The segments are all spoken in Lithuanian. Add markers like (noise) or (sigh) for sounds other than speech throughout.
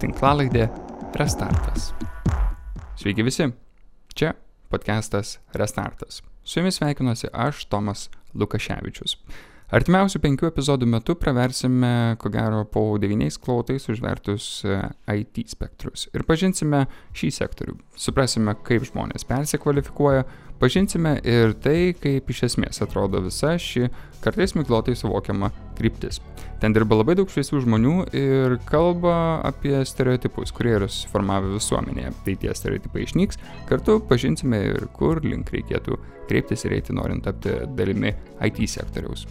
tinklalaidė Restartas. Sveiki visi, čia podcastas Restartas. Su jumis sveikinuosi aš, Tomas Lukaševičius. Artimiausių penkių epizodų metu praversime, ko gero, po devyniais klautais užvertus e, IT spektrus ir pažinsime šį sektorių. Suprasime, kaip žmonės persikvalifikuoja, pažinsime ir tai, kaip iš esmės atrodo visa ši kartais miglotai suvokiama kryptis. Ten dirba labai daug šviesių žmonių ir kalba apie stereotipus, kurie yra susiformavę visuomenėje. Tai tie stereotipai išnyks, kartu pažinsime ir kur link reikėtų kreiptis ir eiti norint tapti dalimi IT sektoriaus.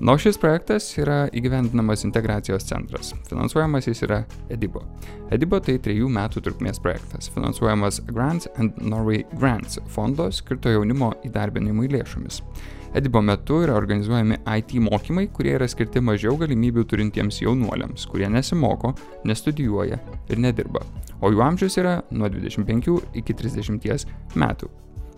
Nuo šis projektas yra įgyvendinamas integracijos centras. Finansuojamas jis yra Edibo. Edibo tai trejų metų trukmės projektas, finansuojamas Grants and Norway Grants fondo skirto jaunimo įdarbinimui lėšomis. Edibo metu yra organizuojami IT mokymai, kurie yra skirti mažiau galimybių turintiems jaunuoliams, kurie nesimoko, nestudijuoja ir nedirba, o jų amžius yra nuo 25 iki 30 metų.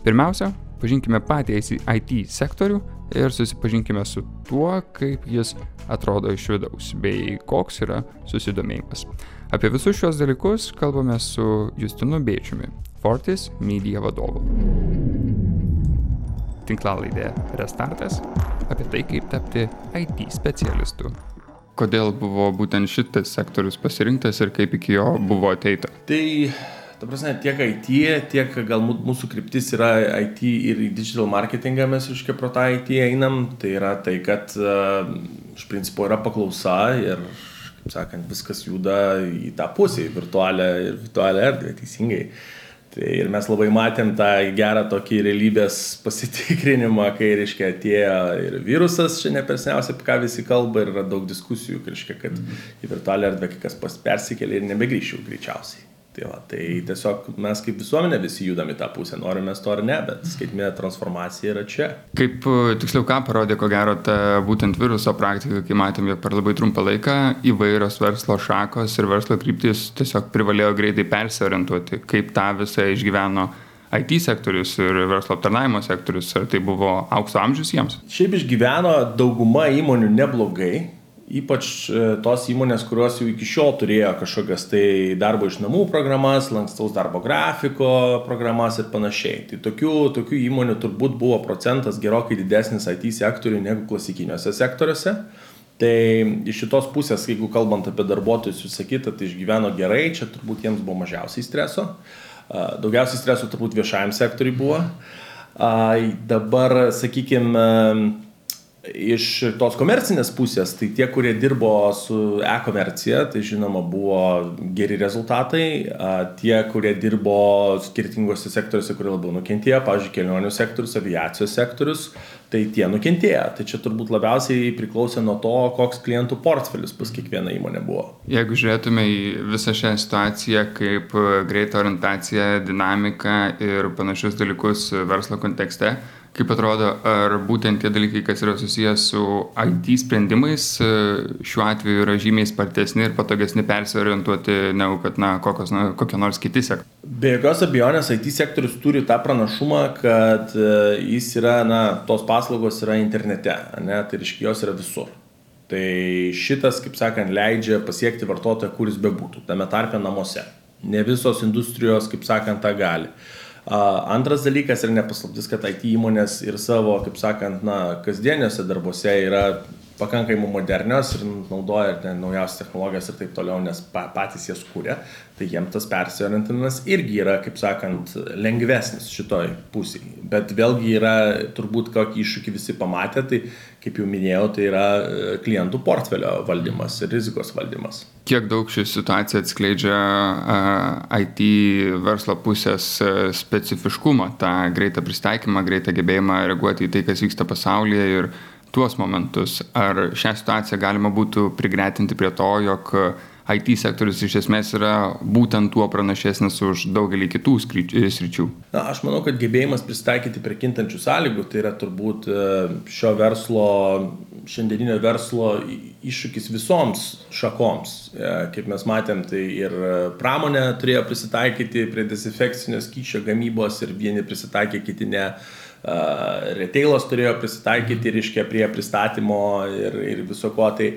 Pirmiausia, pažinkime patį IT sektorių ir susipažinkime su tuo, kaip jis atrodo iš vidaus bei koks yra susidomėjimas. Apie visus šios dalykus kalbame su Justinu Bėčiumi, Fortis Media vadovu tinklalaidė Restartas apie tai, kaip tapti IT specialistu. Kodėl buvo būtent šitas sektorius pasirinktas ir kaip iki jo buvo ateita? Tai, ta prasme, tiek IT, tiek galbūt mūsų kryptis yra IT ir digital marketingą mes iškia pro tą IT einam. Tai yra tai, kad iš principo yra paklausa ir, kaip sakant, viskas juda į tą pusę, į virtualią ir virtualią erdvę, teisingai. Tai ir mes labai matėm tą gerą tokį realybės pasitikrinimą, kai, reiškia, atėjo ir virusas, čia ne persniausiai, apie ką visi kalba, ir yra daug diskusijų, reiškia, kad į virtualią erdvę kai kas persikėlė ir nebegrįšiu greičiausiai. Tai, va, tai tiesiog mes kaip visuomenė visi judame tą pusę, norime to ar ne, bet skaitminė transformacija yra čia. Kaip tiksliau ką parodė, ko gero, ta būtent viruso praktika, kai matėm, jog per labai trumpą laiką įvairios verslo šakos ir verslo kryptis tiesiog privalėjo greitai persiorientuoti, kaip tą visą išgyveno IT sektorius ir verslo aptarnaimo sektorius, ar tai buvo aukso amžius jiems? Šiaip išgyveno dauguma įmonių neblogai, Ypač e, tos įmonės, kurios jau iki šiol turėjo kažkokias tai darbo iš namų programas, lankstaus darbo grafiko programas ir panašiai. Tai tokių, tokių įmonių turbūt buvo procentas gerokai didesnis IT sektoriui negu klasikiniuose sektoriuose. Tai iš šitos pusės, jeigu kalbant apie darbuotojus, jūs sakyte, tai išgyveno gerai, čia turbūt jiems buvo mažiausiai streso. Daugiausiai streso turbūt viešajam sektoriui buvo. Dabar, sakykime, Iš tos komercinės pusės, tai tie, kurie dirbo su e-komercija, tai žinoma buvo geri rezultatai, tie, kurie dirbo skirtingose sektoriuose, kurie labiau nukentėjo, pavyzdžiui, kelionių sektorius, aviacijos sektorius, tai tie nukentėjo. Tai čia turbūt labiausiai priklausė nuo to, koks klientų portfelis pas kiekvieną įmonę buvo. Jeigu žiūrėtume į visą šią situaciją kaip greitą orientaciją, dinamiką ir panašius dalykus verslo kontekste, Kaip atrodo, ar būtent tie dalykai, kas yra susijęs su IT sprendimais, šiuo atveju yra žymiai spartesni ir patogesni persiorientuoti negu kad, na, kokios, na, kokie nors kiti sektoriai? Be jokios abejonės, IT sektorius turi tą pranašumą, kad e, jis yra, na, tos paslaugos yra internete, ne, tai reiškia, jos yra visur. Tai šitas, kaip sakant, leidžia pasiekti vartotoją, kuris bebūtų, tame tarpe namuose. Ne visos industrijos, kaip sakant, tą gali. Uh, Antras dalykas yra nepaslaptis, kad IT įmonės ir savo, kaip sakant, na, kasdieniuose darbuose yra pakankamai modernios ir naudoja ir naujausias technologijas ir taip toliau, nes pa, patys jas kūrė, tai jiems tas persiorientavimas irgi yra, kaip sakant, lengvesnis šitoj pusėje. Bet vėlgi yra turbūt kokį iššūkį visi pamatė, tai kaip jau minėjau, tai yra e, klientų portfelio valdymas ir rizikos valdymas. Kiek daug ši situacija atskleidžia uh, IT verslo pusės uh, specifiškumą, tą greitą pristaikymą, greitą gebėjimą reaguoti į tai, kas vyksta pasaulyje ir tuos momentus. Ar šią situaciją galima būtų prigretinti prie to, jog IT sektorius iš esmės yra būtent tuo pranašesnis už daugelį kitų sričių? Na, aš manau, kad gebėjimas pristaikyti prie kintančių sąlygų tai yra turbūt e, šio verslo, šiandieninio verslo iššūkis visoms šakoms. E, kaip mes matėm, tai ir pramonė turėjo prisitaikyti prie dezinfekcinio skyčio gamybos ir vieni prisitaikė, kiti ne retailas turėjo prisitaikyti, reiškia, prie pristatymo ir, ir viso ko. Tai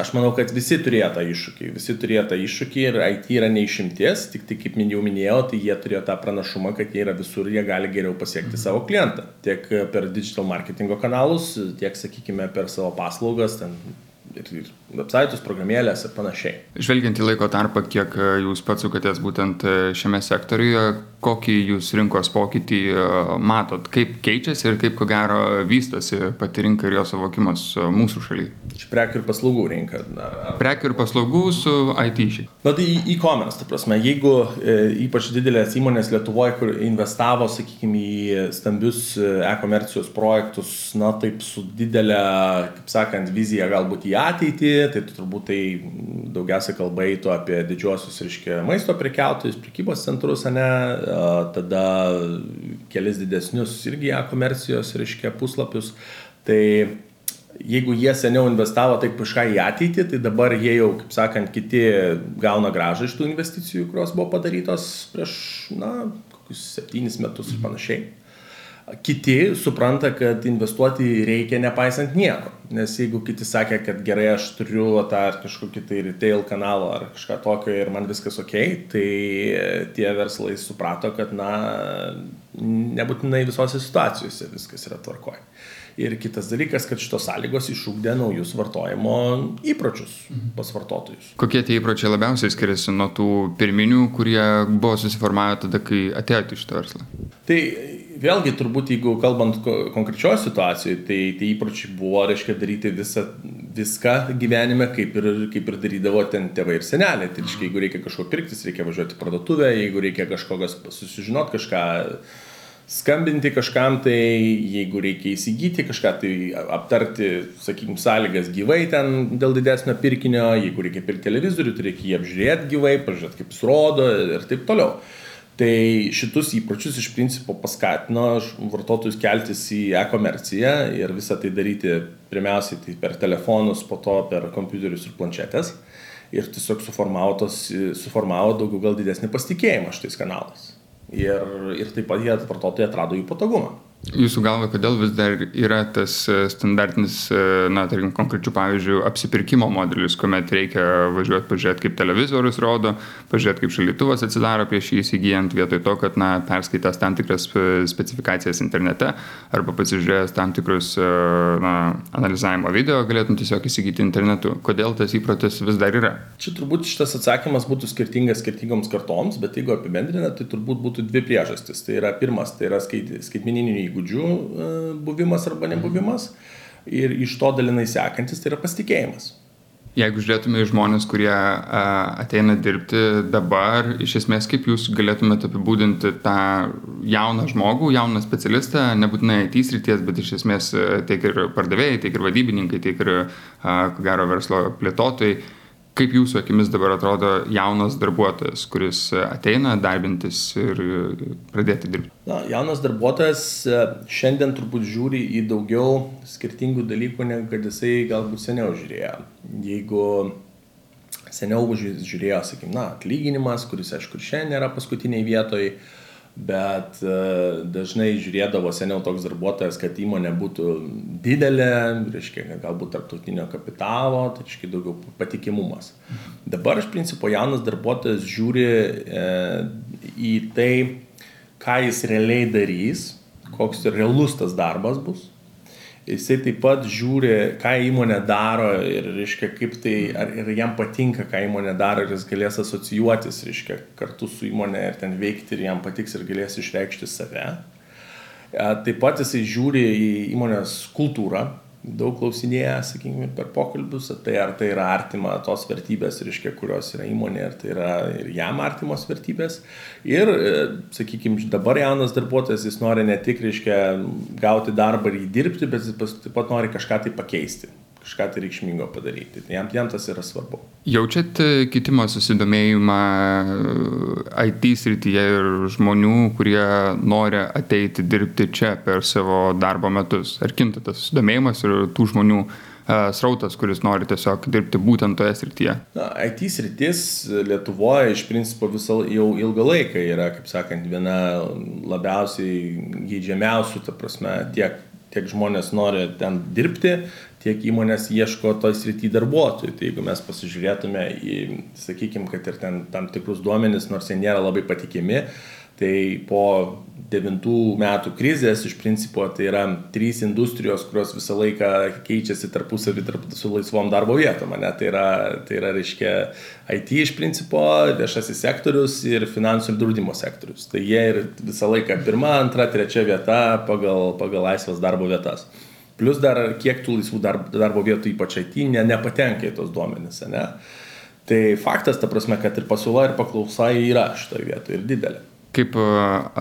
Aš manau, kad visi turėjo tą iššūkį, visi turėjo tą iššūkį ir IT yra neišimties, tik tai kaip jau minėjau, tai jie turėjo tą pranašumą, kad jie yra visur, jie gali geriau pasiekti savo klientą. Tiek per digital marketingo kanalus, tiek, sakykime, per savo paslaugas, ten ir, ir websaitus, programėlės ir panašiai. Žvelgiant į laiko tarpą, kiek e, jūs pats sukatės būtent e, šiame sektoriuje, kokį jūs rinkos pokytį e, matot, kaip keičiasi ir kaip ko gero vystosi pati rinka ir jo suvokimas mūsų šalyje? Čia prekių ir paslaugų rinka. Prekių ir paslaugų su IT šiai. Na tai e-commerce, ta prasme, jeigu e, ypač didelės įmonės Lietuvoje, kur investavo, sakykime, į stambius e-komercijos projektus, na taip su didelė, kaip sakant, vizija galbūt į ateitį, tai turbūt tai daugiausia kalba eitų apie didžiosius, reiškia, maisto prekiautojus, prekybos centrus, ne, tada kelis didesnius irgi e-komercijos, reiškia, puslapius. Tai jeigu jie seniau investavo taip kažką į ateitį, tai dabar jie jau, kaip sakant, kiti gauna gražą iš tų investicijų, kurios buvo padarytos prieš, na, kokius septynis metus ir panašiai. Kiti supranta, kad investuoti reikia nepaisant nieko. Nes jeigu kiti sakė, kad gerai aš turiu tą ar kažkokį tai retail kanalą ar kažką tokio ir man viskas ok, tai tie verslai suprato, kad na, nebūtinai visose situacijose viskas yra tvarkoje. Ir kitas dalykas, kad šitos sąlygos išūkdė naujus vartojimo įpročius pas vartotojus. Kokie tie įpročiai labiausiai skiriasi nuo tų pirminių, kurie buvo susiformavę tada, kai atėjote iš šitą verslą? Tai vėlgi turbūt, jeigu kalbant konkrečioje situacijoje, tai tie įpročiai buvo, reiškia, daryti visą, viską gyvenime, kaip ir, kaip ir darydavo ten tėvai ir seneliai. Tai reiškia, jeigu reikia kažko pirktis, reikia važiuoti į parduotuvę, jeigu reikia kažkokios susižinoti kažką skambinti kažkam tai, jeigu reikia įsigyti kažką, tai aptarti, sakykime, sąlygas gyvai ten dėl didesnio pirkinio, jeigu reikia pirkti televizorių, tai reikia jį apžiūrėti gyvai, pažiūrėti, kaip jis rodo ir taip toliau. Tai šitus įpročius iš principo paskatino vartotojus keltis į e-komerciją ir visą tai daryti pirmiausiai tai per telefonus, po to per kompiuterius ir planšetės. Ir tiesiog suformavo, daugiau gal didesnį pasitikėjimą šitais kanalais ir, ir taip pat jie vartotojai atrado jų patogumą. Jūsų galva, kodėl vis dar yra tas e, standartinis, e, na, tarkim, konkrečių pavyzdžių, apsipirkimo modelis, kuomet reikia važiuoti pažiūrėti, kaip televizorius rodo, pažiūrėti, kaip šaldytuvas atsidaro prieš jį įsigijant, vietoj to, kad, na, perskaitęs tam tikras e, specifikacijas internete arba pasižiūrėjęs tam tikrus, na, analizavimo video, galėtum tiesiog įsigyti internetu. Kodėl tas įprotis vis dar yra? Čia turbūt šitas atsakymas būtų skirtingas skirtingoms kartoms, bet jeigu apibendrinant, tai turbūt būtų dvi priežastys. Tai yra pirmas, tai yra skait, skaitmeninių įgūdžių įgūdžių e, buvimas arba nebuvimas. Ir iš to dalinai sekantis tai yra pasitikėjimas. Jeigu žiūrėtume į žmonės, kurie a, ateina dirbti dabar, iš esmės kaip jūs galėtumėte apibūdinti tą jauną žmogų, jauną specialistą, nebūtinai IT srities, bet iš esmės tiek ir pardavėjai, tiek ir vadybininkai, tiek ir, ko gero, verslo plėtotojai, Kaip jūsų akimis dabar atrodo jaunas darbuotojas, kuris ateina darbintis ir pradėti dirbti? Na, jaunas darbuotojas e, šiandien turbūt žiūri į daugiau skirtingų dalykų, negu kad jisai galbūt seniau žiūrėjo. Jeigu seniau žiūrėjo, sakykime, na, atlyginimas, kuris, aišku, šiandien yra paskutiniai vietoje, bet e, dažnai žiūrėdavo seniau toks darbuotojas, kad įmonė būtų didelė, reiškia, galbūt tarptautinio kapitalo, tai reiškia daugiau patikimumas. Dabar iš principo jaunas darbuotojas žiūri e, į tai, ką jis realiai darys, koks realus tas darbas bus jisai taip pat žiūri, ką įmonė daro ir, reiškia, kaip tai, ar ir jam patinka, ką įmonė daro ir jis galės asocijuotis, reiškia, kartu su įmonė ir ten veikti ir jam patiks ir galės išreikšti save. Taip pat jisai žiūri į įmonės kultūrą, daug klausinėja, sakykime, per pokalbius, tai ar tai yra artima tos vertybės, reiškia, kurios yra įmonė, ar tai yra ir jam artimos vertybės. Ir, e, sakykime, dabar jaunas darbuotojas, jis nori ne tik, reiškia, gauti darbą ir įdirbti, bet jis taip pat nori kažką tai pakeisti kažką tai reikšmingo padaryti. Jam, jam tas yra svarbu. Jaučiat e, kitimo susidomėjimą e, IT srityje ir žmonių, kurie nori ateiti dirbti čia per savo darbo metus? Ar kinta tas susidomėjimas ir tų žmonių uh, srautas, kuris nori tiesiog dirbti būtent toje srityje? Na, IT sritis Lietuvoje iš principo visą jau ilgą laiką yra, kaip sakant, viena labiausiai geidžiamiausių, ta prasme, tiek tiek žmonės nori ten dirbti, tiek įmonės ieško toj srity darbuotojų. Tai jeigu mes pasižiūrėtume į, sakykime, kad ir ten tam tikrus duomenis, nors jie nėra labai patikimi, tai po devintų metų krizės iš principo tai yra trys industrijos, kurios visą laiką keičiasi tarpusavį tarp, su laisvom darbo vietom. Ne? Tai yra, tai yra, reiškia, IT iš principo, viešasis sektorius ir finansų ir draudimo sektorius. Tai jie ir visą laiką pirma, antra, trečia vieta pagal, pagal laisvas darbo vietas. Plus dar kiek tų laisvų darbo, darbo vietų, ypač IT, ne, nepatenka į tos duomenys. Ne? Tai faktas, ta prasme, kad ir pasiūla, ir paklausa yra šitoje vietoje ir didelė kaip e,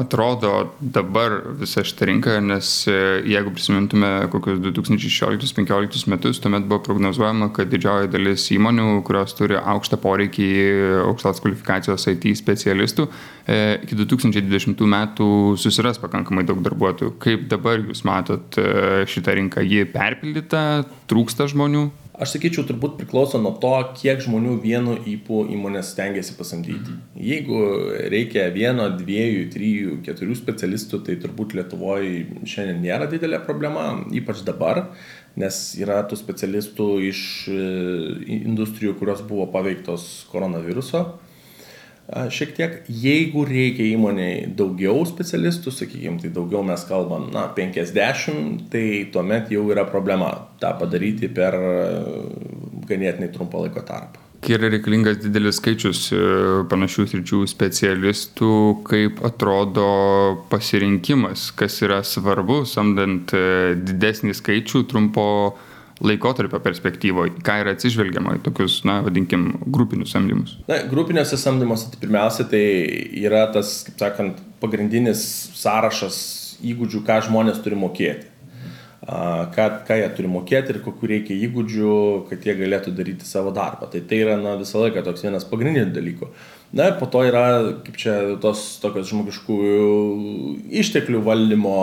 atrodo dabar visa šita rinka, nes e, jeigu prisimintume kokius 2016-2015 metus, tuomet buvo prognozuojama, kad didžioji dalis įmonių, kurios turi aukštą poreikį aukštos kvalifikacijos IT specialistų, e, iki 2020 metų susiras pakankamai daug darbuotojų. Kaip dabar jūs matot šitą rinką? Ji perpildyta, trūksta žmonių? Aš sakyčiau, turbūt priklauso nuo to, kiek žmonių vienu įpū įmonės stengiasi pasamdyti. Mhm. Jeigu reikia vieno, dviejų, trijų, keturių specialistų, tai turbūt Lietuvoje šiandien nėra didelė problema, ypač dabar, nes yra tų specialistų iš e, industrijų, kurios buvo paveiktos koronaviruso šiek tiek, jeigu reikia įmoniai daugiau specialistų, sakykime, tai daugiau mes kalbam, na, 50, tai tuomet jau yra problema tą padaryti per ganėtinai trumpą laiko tarpą. Yra reikalingas didelis skaičius e, panašių sričių specialistų, kaip atrodo pasirinkimas, kas yra svarbu, samdant e, didesnį skaičių trumpo laikotarpio perspektyvoje, ką yra atsižvelgiama į tokius, na, vadinkim, grupinius samdymus? Na, grupiniuose samdymuose tai pirmiausia tai yra tas, kaip sakant, pagrindinis sąrašas įgūdžių, ką žmonės turi mokėti. Ką, ką jie turi mokėti ir kokiu reikia įgūdžių, kad jie galėtų daryti savo darbą. Tai tai yra na, visą laiką toks vienas pagrindinių dalykų. Na ir po to yra, kaip čia, tos tokios žmogiškųjų išteklių valdymo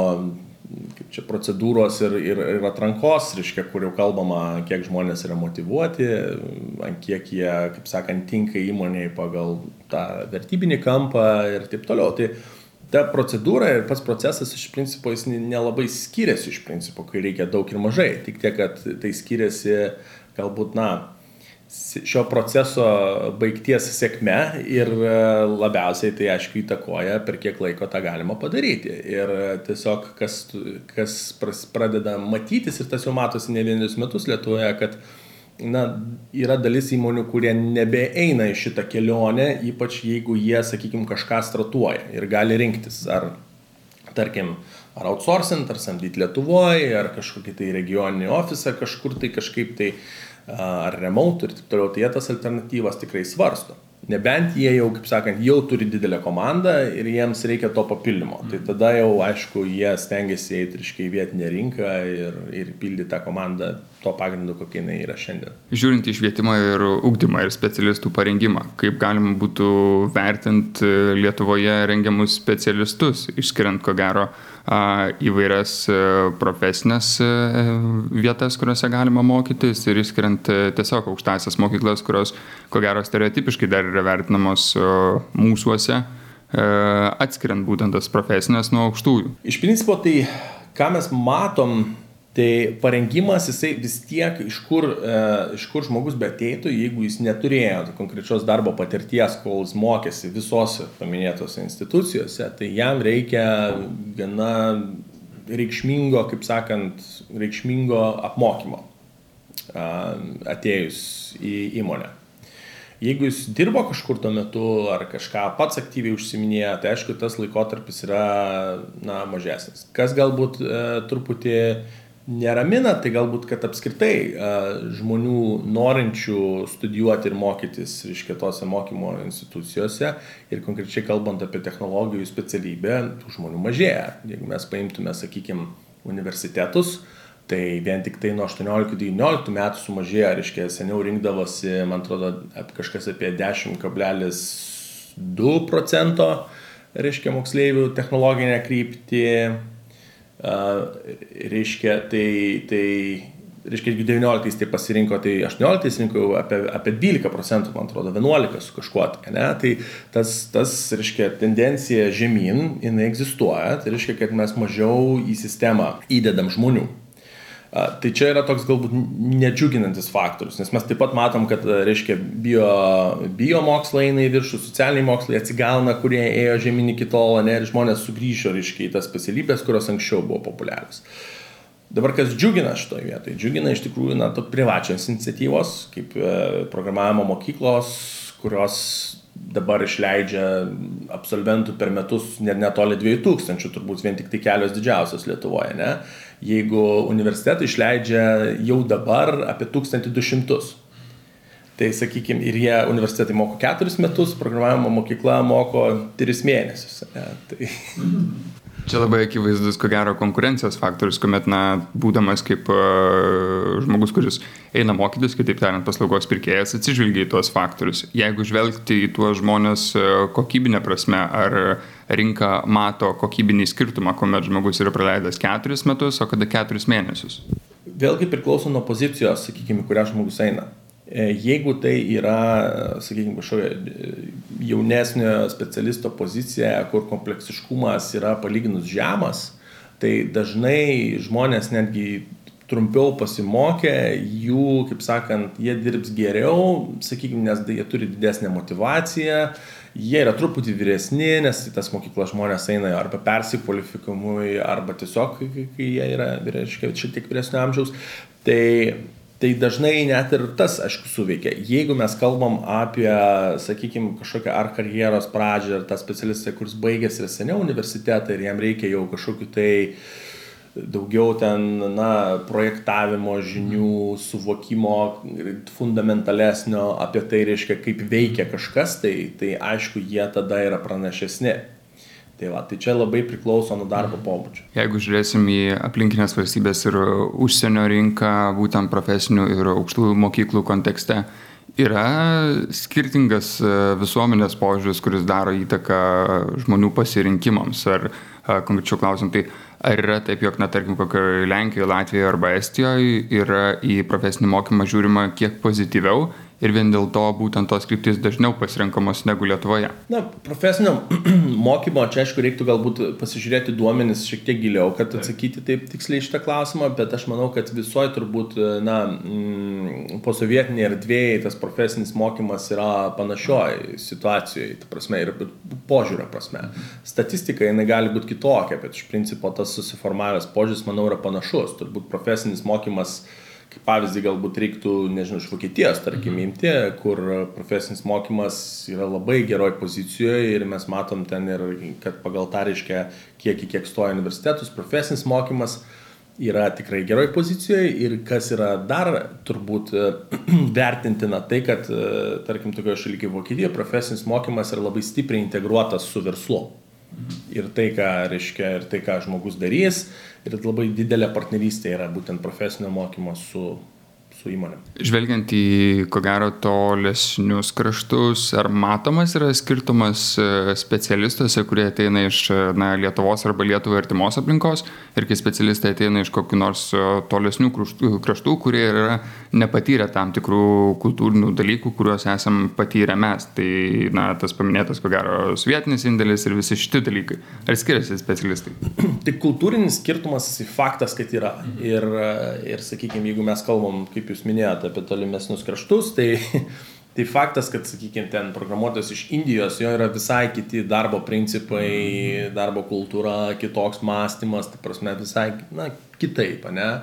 kaip čia procedūros ir, ir, ir atrankos, reiškia, kur jau kalbama, kiek žmonės yra motivuoti, ant kiek jie, kaip sakant, tinka įmoniai pagal tą vertybinį kampą ir taip toliau. Tai ta procedūra ir pats procesas iš principo jis nelabai skiriasi iš principo, kai reikia daug ir mažai, tik tiek, kad tai skiriasi galbūt, na, šio proceso baigties sėkme ir e, labiausiai tai aišku įtakoja, per kiek laiko tą galima padaryti. Ir e, tiesiog kas, kas pradeda matytis ir tas jau matosi ne vienus metus Lietuvoje, kad na, yra dalis įmonių, kurie nebeeina į šitą kelionę, ypač jeigu jie, sakykime, kažką stratuoja ir gali rinktis. Ar, tarkim, ar outsourcing, ar samdyti Lietuvoje, ar kažkokį tai regioninį ofisą kažkur tai kažkaip tai uh, ar remote ir taip toliau, tai jie tas alternatyvas tikrai svarsto. Nebent jie jau, kaip sakant, jau turi didelę komandą ir jiems reikia to papildymo. Mm. Tai tada jau, aišku, jie stengiasi eiti iškai vietinę rinką ir, ir pildyti tą komandą to pagrindu, kokia jinai yra šiandien. Žiūrint į švietimą ir ugdymą ir specialistų parengimą, kaip galima būtų vertinti Lietuvoje rengiamus specialistus, išskiriant ko gero įvairias e, profesinės e, vietas, kuriuose galima mokytis ir išskiriant e, tiesiog aukštasias mokyklas, kurios ko gero stereotipiškai dar yra vertinamos mūsųose, atskiriant būtent tas profesinės nuo aukštųjų. Iš principo tai, ką mes matom Tai parengimas jisai vis tiek, iš kur, e, iš kur žmogus beteitų, jeigu jis neturėjo konkrečios darbo patirties, kol jis mokėsi visose paminėtose institucijose, tai jam reikia gana reikšmingo, kaip sakant, reikšmingo apmokymo e, atėjus į įmonę. Jeigu jis dirbo kažkur tuo metu ar kažką pats aktyviai užsiminėjo, tai aišku, tas laikotarpis yra na, mažesnis. Kas galbūt e, truputį neramina, tai galbūt, kad apskritai žmonių norinčių studijuoti ir mokytis, reiškia, tose mokymo institucijose ir konkrečiai kalbant apie technologijų specialybę, tų žmonių mažėja. Jeigu mes paimtume, sakykime, universitetus, tai vien tik tai nuo 18-19 metų sumažėjo, reiškia, seniau rinkdavosi, man atrodo, kažkas apie 10,2 procento, reiškia, moksleivių technologinę kryptį reiškia, tai, tai reiškia, 19 tai pasirinko, tai 18 rinko apie, apie 12 procentų, man atrodo, 11 su kažkuo, ne? tai tas, tas, reiškia, tendencija žemyn, jinai egzistuoja, tai reiškia, kad mes mažiau į sistemą įdedam žmonių. Tai čia yra toks galbūt nedžiuginantis faktorius, nes mes taip pat matom, kad, reiškia, bio, bio mokslai eina į viršų, socialiniai mokslai atsigauna, kurie ėjo žemyn iki tol, ne, ir žmonės sugrįžo, reiškia, į tas specialybės, kurios anksčiau buvo populiarios. Dabar kas džiugina šitoje vietoje? Džiugina iš tikrųjų, na, to privačios iniciatyvos, kaip e, programavimo mokyklos, kurios dabar išleidžia absolventų per metus net netoli 2000, turbūt vien tik tai kelios didžiausios Lietuvoje, ne? Jeigu universitetai išleidžia jau dabar apie 1200. Tai sakykime, ir jie universitetai moko 4 metus, programavimo mokykla moko 3 mėnesius. Ne? Tai... Čia labai akivaizdus, ko gero, konkurencijos faktorius, kuomet, na, būdamas kaip uh, žmogus, kuris eina mokytis, kitaip tariant, paslaugos pirkėjas, atsižvelgia į tuos faktorius. Jeigu žvelgti į tuos žmonės uh, kokybinę prasme, ar rinka mato kokybinį skirtumą, kuomet žmogus yra praleidęs keturis metus, o kada keturis mėnesius? Vėlgi priklauso nuo pozicijos, sakykime, kurią žmogus eina. E, jeigu tai yra, sakykime, kažkokia e, jaunesnio specialisto pozicija, kur kompleksiškumas yra palyginus žemas, tai dažnai žmonės netgi trumpiau pasimokė, jų, kaip sakant, jie dirbs geriau, sakykime, nes jie turi didesnę motivaciją, jie yra truputį vyresni, nes į tas mokyklas žmonės eina arba persikvalifikamui, arba tiesiog, kai jie yra, reiškia, šiek tiek vyresnio amžiaus. Tai Tai dažnai net ir tas, aišku, suveikia. Jeigu mes kalbam apie, sakykime, kažkokią ar karjeros pradžią, ar tą specialistą, kuris baigėsi ir seniau universitetą ir jam reikia jau kažkokiu tai daugiau ten, na, projektavimo žinių, suvokimo fundamentalesnio apie tai, reiškia, kaip veikia kažkas, tai, tai aišku, jie tada yra pranašesni. Tai, va, tai čia labai priklauso nuo darbo pobūdžio. Jeigu žiūrėsim į aplinkinės valstybės ir užsienio rinką, būtent profesinių ir aukštųjų mokyklų kontekste, yra skirtingas e, visuomenės požiūris, kuris daro įtaką žmonių pasirinkimams. Ar konkrečiau klausim, tai ar yra taip, jog, na, tarkim, kokioje Lenkijoje, Latvijoje arba Estijoje yra į profesinį mokymą žiūrima kiek pozityviau ir vien dėl to būtent tos kryptis dažniau pasirenkamos negu Lietuvoje? Na, profesinio (clears throat) mokymo čia aišku reiktų galbūt pasižiūrėti duomenis šiek tiek giliau, kad atsakyti taip tiksliai šitą klausimą, bet aš manau, kad visoje turbūt, na, mm, posovietinėje erdvėje tas profesinis mokymas yra panašioj situacijoje, ta prasme, ir požiūrio prasme. Statistika jinai gali būti kitokia, bet iš principo tas susiformavęs požiūris, manau, yra panašus. Turbūt profesinis mokymas uh, kaip pavyzdį galbūt reiktų, nežinau, iš Vokietijos, tarkim, mhm. imti, kur profesinis mokymas yra labai geroj pozicijoje ir mes matom ten ir, kad pagal tą reiškia, kiek į kiek stoja universitetus, profesinis mokymas yra tikrai geroj pozicijoje ir kas yra dar turbūt (clears throat) vertintina tai, kad, tarkim, tokioje šalyje kaip Vokietija, profesinis mokymas yra labai stipriai integruotas su verslu. Mhm. Ir tai, ką reiškia, ir tai, ką žmogus darys, ir labai didelė partnerystė yra būtent profesinio mokymo su su įmonėm. Žvelgiant į, ko gero, tolesnius kraštus, ar matomas yra skirtumas e, specialistuose, kurie ateina iš na, Lietuvos arba Lietuvos artimos aplinkos ir kai specialistai ateina iš kokių nors e, tolesnių kraštų, kurie yra nepatyrę tam tikrų kultūrinių dalykų, kuriuos esam patyrę mes. Tai, na, tas paminėtas, ko gero, sovietinis indėlis ir visi šitie dalykai. Ar skiriasi specialistai? (clears throat) Tai kultūrinis skirtumas, faktas, kad yra. Ir, ir sakykime, jeigu mes kalbam, kaip jūs minėjote apie tolimesnius kraštus, tai, (laughs) tai faktas, kad, sakykime, ten programuotojas iš Indijos, jo yra visai kiti darbo principai, darbo kultūra, kitoks mąstymas, tai prasme visai, na, kitaip, ne?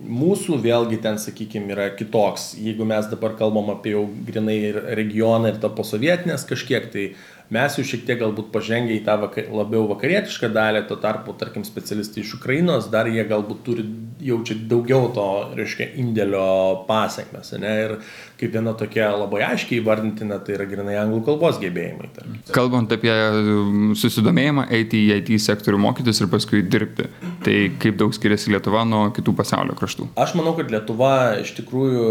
Mūsų vėlgi ten, sakykime, yra kitoks. Jeigu mes dabar kalbam apie jau grinai regioną ir tą posovietinės kažkiek, tai mes jau šiek tiek galbūt pažengę į tą vakar, labiau vakarietišką dalį, tuo tarpu, tarkim, specialistai iš Ukrainos dar jie galbūt turi, jaučia daugiau to, reiškia, indėlio pasiekmes. Ir kaip viena tokia labai aiškiai įvardintina, tai yra grinai anglų kalbos gebėjimai. Tarkim. Kalbant apie um, susidomėjimą eiti į IT sektorių mokytis ir paskui dirbti, tai kaip daug skiriasi Lietuva nuo kitų pasaulio kraštų? Aš manau, kad Lietuva iš tikrųjų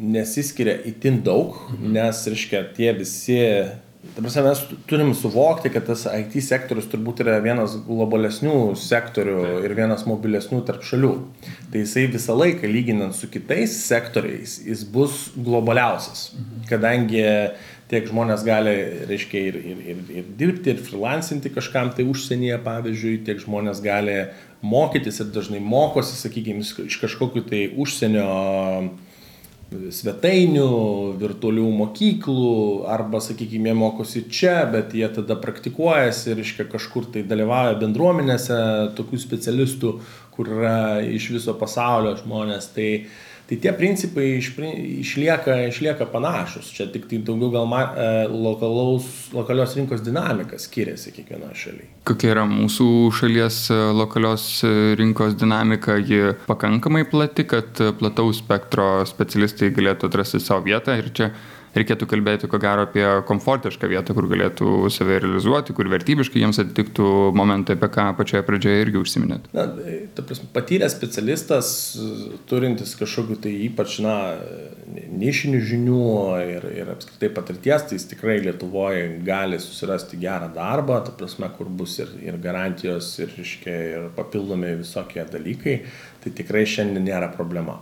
nesiskiria itin daug, nes, reiškia, tie visi Prasme, mes turim suvokti, kad tas IT sektorius turbūt yra vienas globalesnių sektorių ir vienas mobilesnių tarp šalių. Tai jisai visą laiką lyginant su kitais sektoriais, jis bus globaliausias. Kadangi tiek žmonės gali, reiškia, ir, ir, ir, ir dirbti, ir freelancinti kažkam tai užsienyje, pavyzdžiui, tiek žmonės gali mokytis ir dažnai mokosi, sakykime, iš kažkokiu tai užsienio svetainių, virtualių mokyklų, arba, sakykime, jie mokosi čia, bet jie tada praktikuojasi ir, reiškia, kažkur tai dalyvauja bendruomenėse tokių specialistų, kur yra iš viso pasaulio žmonės. Tai, Tai tie principai iš, išlieka, išlieka panašus. Čia tik tai daugiau gal ma, e, lokalaus, lokalios rinkos dinamika skiriasi kiekvienoje šalyje. Kokia yra mūsų šalies e, lokalios e, rinkos dinamika? Ji pakankamai plati, kad plataus spektro specialistai galėtų atrasti savo vietą ir čia reikėtų kalbėti ko gero apie komfortišką vietą, kur galėtų save realizuoti, kur vertybiškai jiems atitiktų momentai, apie ką pačioje pradžioje irgi užsiminėt. Na, ta prasme, patyręs specialistas, turintis kažkokiu tai ypač, na, nišinių žinių ir, ir apskritai patirties, tai jis tikrai Lietuvoje gali susirasti gerą darbą, ta prasme, kur bus ir, ir garantijos, ir, iškia, ir papildomi visokie dalykai, tai tikrai šiandien nėra problema.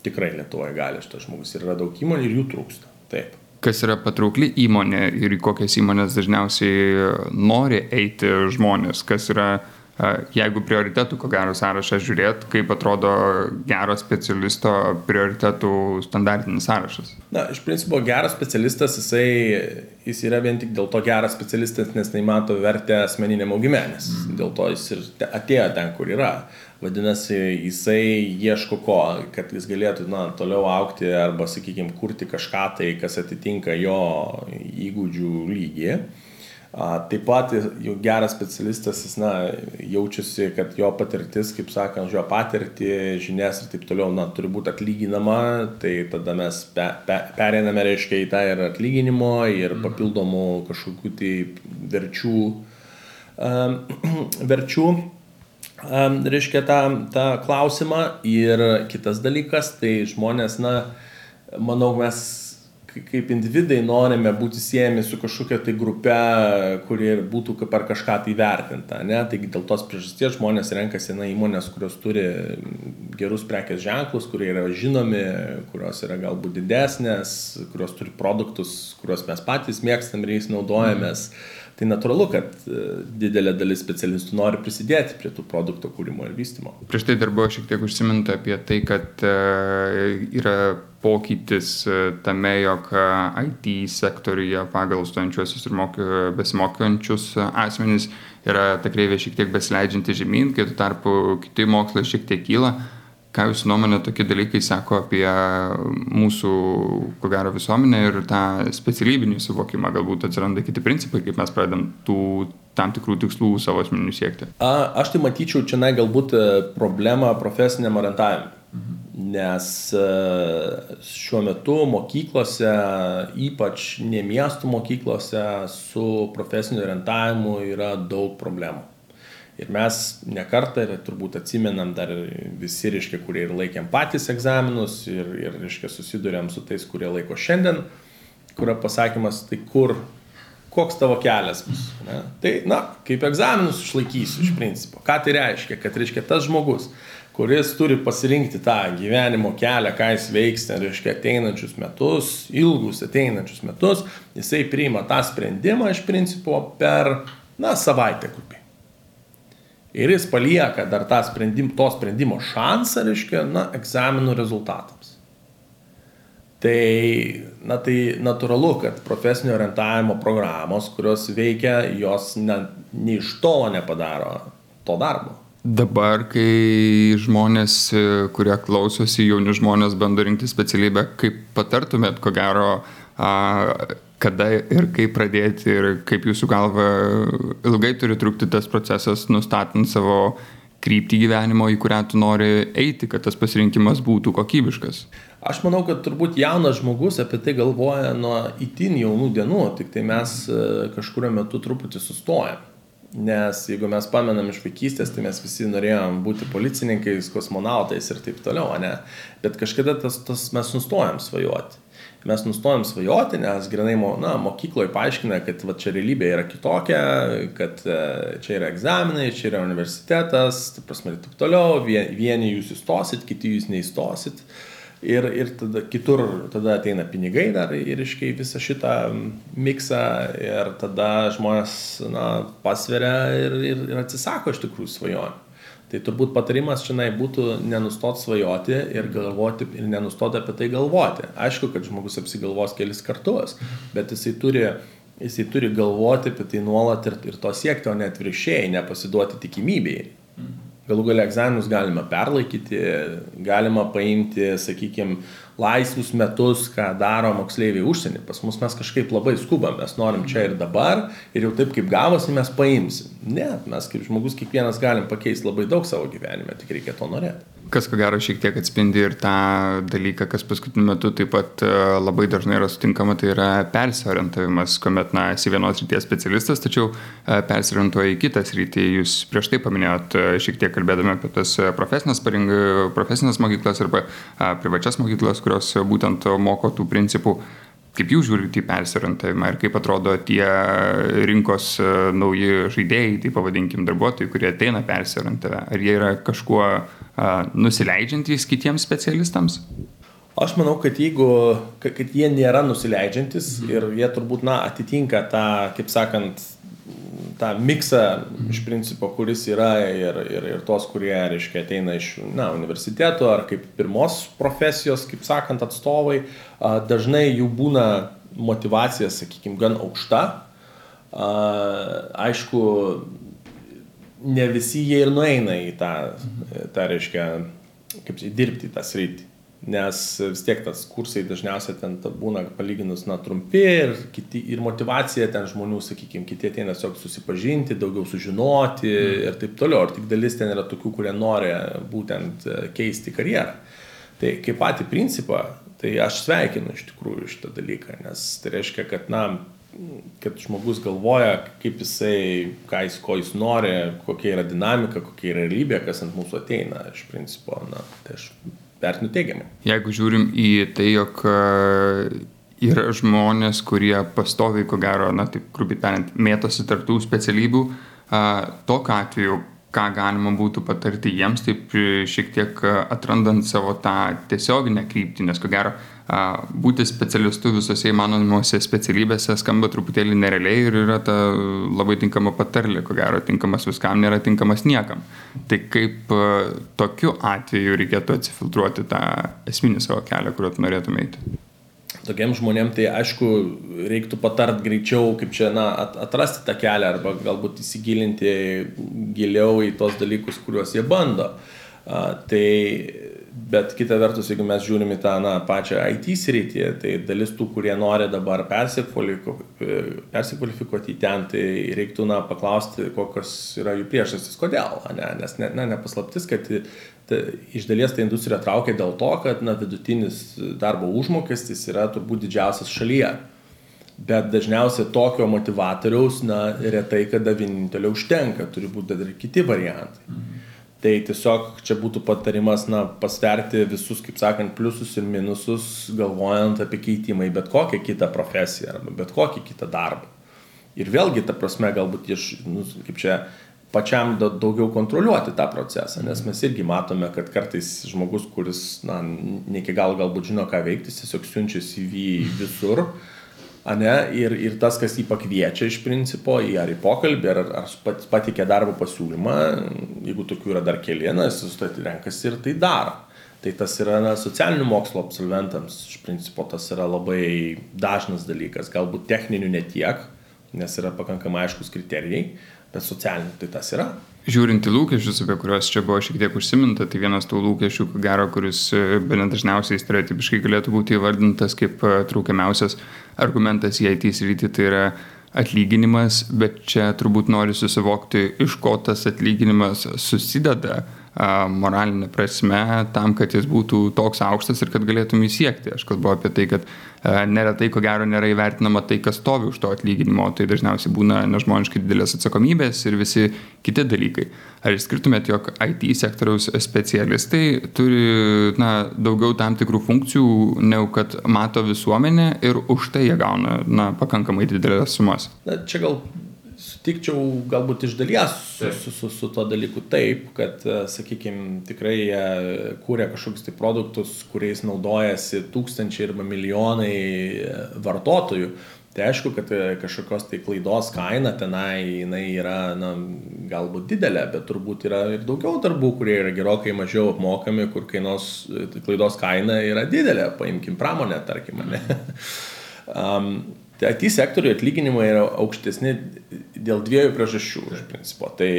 Tikrai Lietuvoje gali šitas žmogus ir yra daug įmonių ir jų trūksta. Taip. Kas yra patraukli įmonė ir į kokias įmonės dažniausiai nori eiti žmonės, kas yra, jeigu prioritetų, ko gero sąrašą žiūrėt, kaip atrodo gero specialisto prioritetų standartinis sąrašas. Na, iš principo geras specialistas, jisai, jis yra vien tik dėl to geras specialistas, nes neįmato vertę asmeniniam augime, nes mm. dėl to jis ir atėjo ten, kur yra. Vadinasi, jisai ieško ko, kad jis galėtų na, toliau aukti arba, sakykime, kurti kažką tai, kas atitinka jo įgūdžių lygį. Taip pat jau geras specialistas, jis na, jaučiasi, kad jo patirtis, kaip sakant, jo patirtį, žinias ir taip toliau, na, turi būti atlyginama, tai tada mes pe, pe, pereiname, reiškia, į tą ir atlyginimo, ir mhm. papildomų kažkokių tai verčių, um, (clears throat) verčių reiškia, tą, tą klausimą. Ir kitas dalykas, tai žmonės, na, manau, mes kaip individai norime būti siejami su kažkokia tai grupe, kuri būtų per kažką tai vertinta. Ne? Taigi dėl tos priežasties žmonės renkasi na, įmonės, kurios turi gerus prekės ženklus, kurie yra žinomi, kurios yra galbūt didesnės, kurios turi produktus, kuriuos mes patys mėgstam ir jais naudojamės. Mm tai natūralu, kad e, didelė dalis specialistų nori prisidėti prie tų produkto kūrimo ir vystimo. Prieš tai dar buvo šiek tiek užsiminta apie tai, kad e, yra pokytis e, tame, jog IT sektoriuje pagal stojančiuosius ir besimokančius asmenys yra ta kreivė šiek tiek besileidžianti žemyn, kai tuo tarpu kiti mokslai šiek tiek kyla. Ką Jūsų nuomonė tokie dalykai sako apie mūsų, ko gero, visuomenę ir tą specialybinį suvokimą? Galbūt atsiranda kiti principai, kaip mes pradedam tų tam tikrų tikslų savo asmeninių siekti? A, aš tai matyčiau čia na, galbūt e, problemą profesiniam orientavimui. Mhm. Nes e, šiuo metu mokyklose, ypač ne miestų mokyklose, su profesiniu orientavimu yra daug problemų. Ir mes nekartą ir turbūt atsimenam dar visi, reiškia, kurie ir laikėm patys egzaminus ir, ir reiškia, susidurėm su tais, kurie laiko šiandien, kurio pasakymas, tai kur, koks tavo kelias bus. Ne? Tai, na, kaip egzaminus išlaikysiu iš principo. Ką tai reiškia? Kad reiškia tas žmogus, kuris turi pasirinkti tą gyvenimo kelią, ką jis veiks, ten, reiškia, ateinančius metus, ilgus ateinančius metus, jisai priima tą sprendimą iš principo per, na, savaitę grubiai. Ir jis palieka dar tą sprendim, to sprendimo šansą, reiškia, na, egzaminų rezultatams. Tai, na, tai natūralu, kad profesinio orientavimo programos, kurios veikia, jos ne, ne iš tolo nepadaro to darbo. Dabar, kai žmonės, kurie klausosi, jauni žmonės bando rinkti specialybę, kaip patartumėt, ko gero, a, kada ir kaip pradėti ir kaip jūsų galva ilgai turi trukti tas procesas, nustatant savo kryptį gyvenimo, į kurią tu nori eiti, kad tas pasirinkimas būtų kokybiškas? Aš manau, kad turbūt jaunas žmogus apie tai galvoja nuo itin jaunų dienų, tik tai mes e, kažkurio metu truputį sustojam. Nes jeigu mes pamenam iš vaikystės, tai mes visi norėjom būti policininkais, kosmonautais ir taip toliau, ne? Bet kažkada tas, tas mes nustojam svajoti mes nustojom svajoti, nes grinai na, mokykloje paaiškina, kad va, čia realybė yra kitokia, kad e, čia yra egzaminai, čia yra universitetas, taip prasme, taip toliau, vieni jūs įstosit, kiti jūs neįstosit. Ir, ir tada kitur tada ateina pinigai dar ir iškai visą šitą miksą ir tada žmonės na, pasveria ir, ir, ir atsisako iš tikrųjų svajonių. Tai turbūt patarimas čia būtų nenustoti svajoti ir galvoti ir nenustoti apie tai galvoti. Aišku, kad žmogus apsigalvos kelis kartus, bet jisai turi, jisai turi galvoti apie tai nuolat ir, ir to siekti, o ne atvirkščiai, nepasiduoti tikimybei. Galų galia egzaminus galima perlaikyti, galima paimti, sakykime, laisvus metus, ką daro moksleiviai užsienį. Pas mus mes kažkaip labai skubam, mes norim čia ir dabar ir jau taip kaip gavosi mes paimsim. Ne, mes kaip žmogus kiekvienas galim pakeisti labai daug savo gyvenime, tik reikia to norėti kas ko gero šiek tiek atspindi ir tą dalyką, kas paskutiniu metu taip pat e, labai dažnai yra sutinkama, tai yra persiorientavimas, kuomet, na, esi vienos ryties specialistas, tačiau e, persiorientuoji į kitą sritį. Jūs prieš tai paminėjot e, šiek tiek kalbėdami apie tas profesinės, paring, profesinės mokyklas arba privačias mokyklas, kurios būtent moko tų principų kaip jūs žiūrite į persiorientavimą ir kaip atrodo tie rinkos nauji žaidėjai, tai pavadinkim darbuotojai, kurie ateina persiorientavę, ar jie yra kažkuo nusileidžiantys kitiems specialistams? Aš manau, kad jeigu, kad jie nėra nusileidžiantis mhm. ir jie turbūt, na, atitinka tą, kaip sakant, tą miksą iš principo, kuris yra ir, ir, ir tos, kurie, reiškia, ateina iš, na, universiteto ar kaip pirmos profesijos, kaip sakant, atstovai, dažnai jų būna motivacija, sakykime, gan aukšta. Aišku, ne visi jie ir nueina į tą, tą reiškia, kaip dirbti tą sritį. Nes vis tiek tas kursai dažniausiai ten būna palyginus, na, trumpi ir, kiti, ir motivacija ten žmonių, sakykime, kiti ateina tiesiog susipažinti, daugiau sužinoti mm. ir taip toliau. Ir tik dalis ten yra tokių, kurie nori būtent e, keisti karjerą. Tai kaip patį principą, tai aš sveikinu iš tikrųjų šitą dalyką, nes tai reiškia, kad, na, kad žmogus galvoja, kaip jisai, ką jis, ko jis nori, kokia yra dinamika, kokia yra realybė, kas ant mūsų ateina. Iš principo, na, tai aš vertinu teigiamai. Jeigu žiūrim į tai, jog e, yra žmonės, kurie pastoviai, ko gero, na, taip grubiai tariant, mėtosi tarptų specialybių, tokiu atveju ką galima būtų patarti jiems, taip šiek tiek atrandant savo tą tiesioginę kryptį, nes ko gero būti specialistu visose įmanomuose specialybėse skamba truputėlį nerealiai ir yra ta labai tinkama patarlė, ko gero tinkamas viskam nėra tinkamas niekam. Tai kaip tokiu atveju reikėtų atsifiltruoti tą esminį savo kelią, kuriuo norėtume eiti? Tokiem žmonėm tai aišku reiktų patart greičiau, kaip čia, na, atrasti tą kelią arba galbūt įsigilinti giliau į tos dalykus, kuriuos jie bando. Tai Bet kita vertus, jeigu mes žiūrime tą na, pačią IT sritį, tai dalis tų, kurie nori dabar persikvalifikuoti į ten, tai reiktų na, paklausti, kokios yra jų priežastys, kodėl. Ne? Nes ne, na, nepaslaptis, kad ta, iš dalies ta industrija traukia dėl to, kad na, vidutinis darbo užmokestis yra turbūt didžiausias šalyje. Bet dažniausiai tokio motivatoriaus, na, retai kada vienintelio užtenka, turi būti dar ir kiti variantai. Mhm. Tai tiesiog čia būtų patarimas, na, pasverti visus, kaip sakant, pliusus ir minusus, galvojant apie keitimą į bet kokią kitą profesiją arba bet kokį kitą darbą. Ir vėlgi, ta prasme, galbūt iš, nu, kaip čia, pačiam daugiau kontroliuoti tą procesą, nes mes irgi matome, kad kartais žmogus, kuris, na, ne iki galo galbūt žino, ką veikti, tiesiog siunčia CV visur. Mm Ane, ir, ir tas, kas jį pakviečia iš principo, į ar į pokalbį, ar, ar patikė darbo pasiūlymą, jeigu tokių yra dar keli, na, jis renkasi ir tai daro. Tai tas yra na, socialinių mokslo absolventams, iš principo tas yra labai dažnas dalykas, galbūt techninių netiek, nes yra pakankamai aiškus kriterijai, bet socialinių tai tas yra. Žiūrint į lūkesčius, apie kuriuos čia buvo šiek tiek užsiminta, tai vienas tų lūkesčių, gero, kuris e, bene dažniausiai stereotipiškai galėtų būti įvardintas kaip e, traukiamiausias argumentas į IT sritį, tai yra atlyginimas, bet čia turbūt nori susivokti, iš ko tas atlyginimas susideda moralinė prasme tam, kad jis būtų toks aukštas ir kad galėtum įsiekti. Aš kalbu apie tai, kad neretai, ko gero, nėra įvertinama tai, kas stovi už to atlyginimo, tai dažniausiai būna nežmoniškai didelės atsakomybės ir visi kiti dalykai. Ar išskirtumėt, jog IT sektoriaus specialistai turi na, daugiau tam tikrų funkcijų, negu kad mato visuomenė ir už tai jie gauna na, pakankamai didelės sumas? Na, čia gal sutikčiau galbūt iš dalies su, su, su, su to dalyku taip, kad, sakykime, tikrai jie kūrė kažkokius tai produktus, kuriais naudojasi tūkstančiai arba milijonai vartotojų. Tai aišku, kad kažkokios tai klaidos kaina tenai jinai yra, na, galbūt didelė, bet turbūt yra ir daugiau darbų, kurie yra gerokai mažiau apmokami, kur kainos, klaidos kaina yra didelė, paimkim pramonę, tarkim, ne. um, Tai IT sektoriuje atlyginimai yra aukštesni dėl dviejų priežasčių iš principo. Tai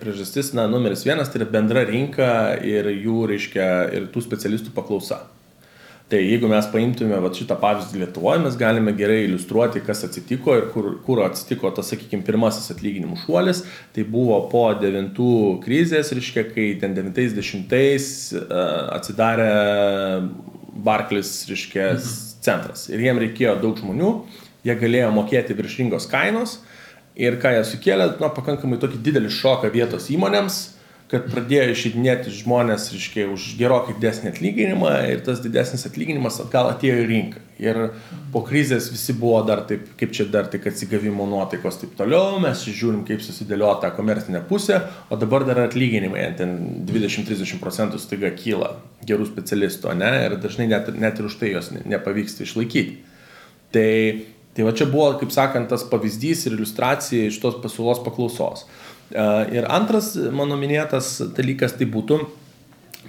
priežastis, na, numeris vienas, tai yra bendra rinka ir jų, reiškia, ir tų specialistų paklausa. Tai jeigu mes paimtume va, šitą pavyzdį Lietuvoje, mes galime gerai iliustruoti, kas atsitiko ir kur, kur atsitiko tas, sakykime, pirmasis atlyginimų šuolis. Tai buvo po devintų krizės, reiškia, kai ten 90-ais uh, atsidarė Barclays, reiškia, mhm. centras. Ir jiem reikėjo daug žmonių jie galėjo mokėti virš rinkos kainos ir ką jie sukėlė, na, pakankamai tokį didelį šoką vietos įmonėms, kad pradėjo išeidinėti žmonės, reiškia, už gerokai didesnį atlyginimą ir tas didesnis atlyginimas atgal atėjo į rinką. Ir po krizės visi buvo dar taip, kaip čia dar tik atsigavimo nuotaikos taip toliau, mes žiūrim, kaip susidėliota komercinė pusė, o dabar dar atlyginimai, ten 20-30 procentų staiga kyla gerų specialistų, ne, ir dažnai net, net ir už tai jos nepavyksta išlaikyti. Tai Tai va čia buvo, kaip sakant, tas pavyzdys ir iliustracija iš tos pasiūlos paklausos. E, ir antras mano minėtas dalykas tai būtų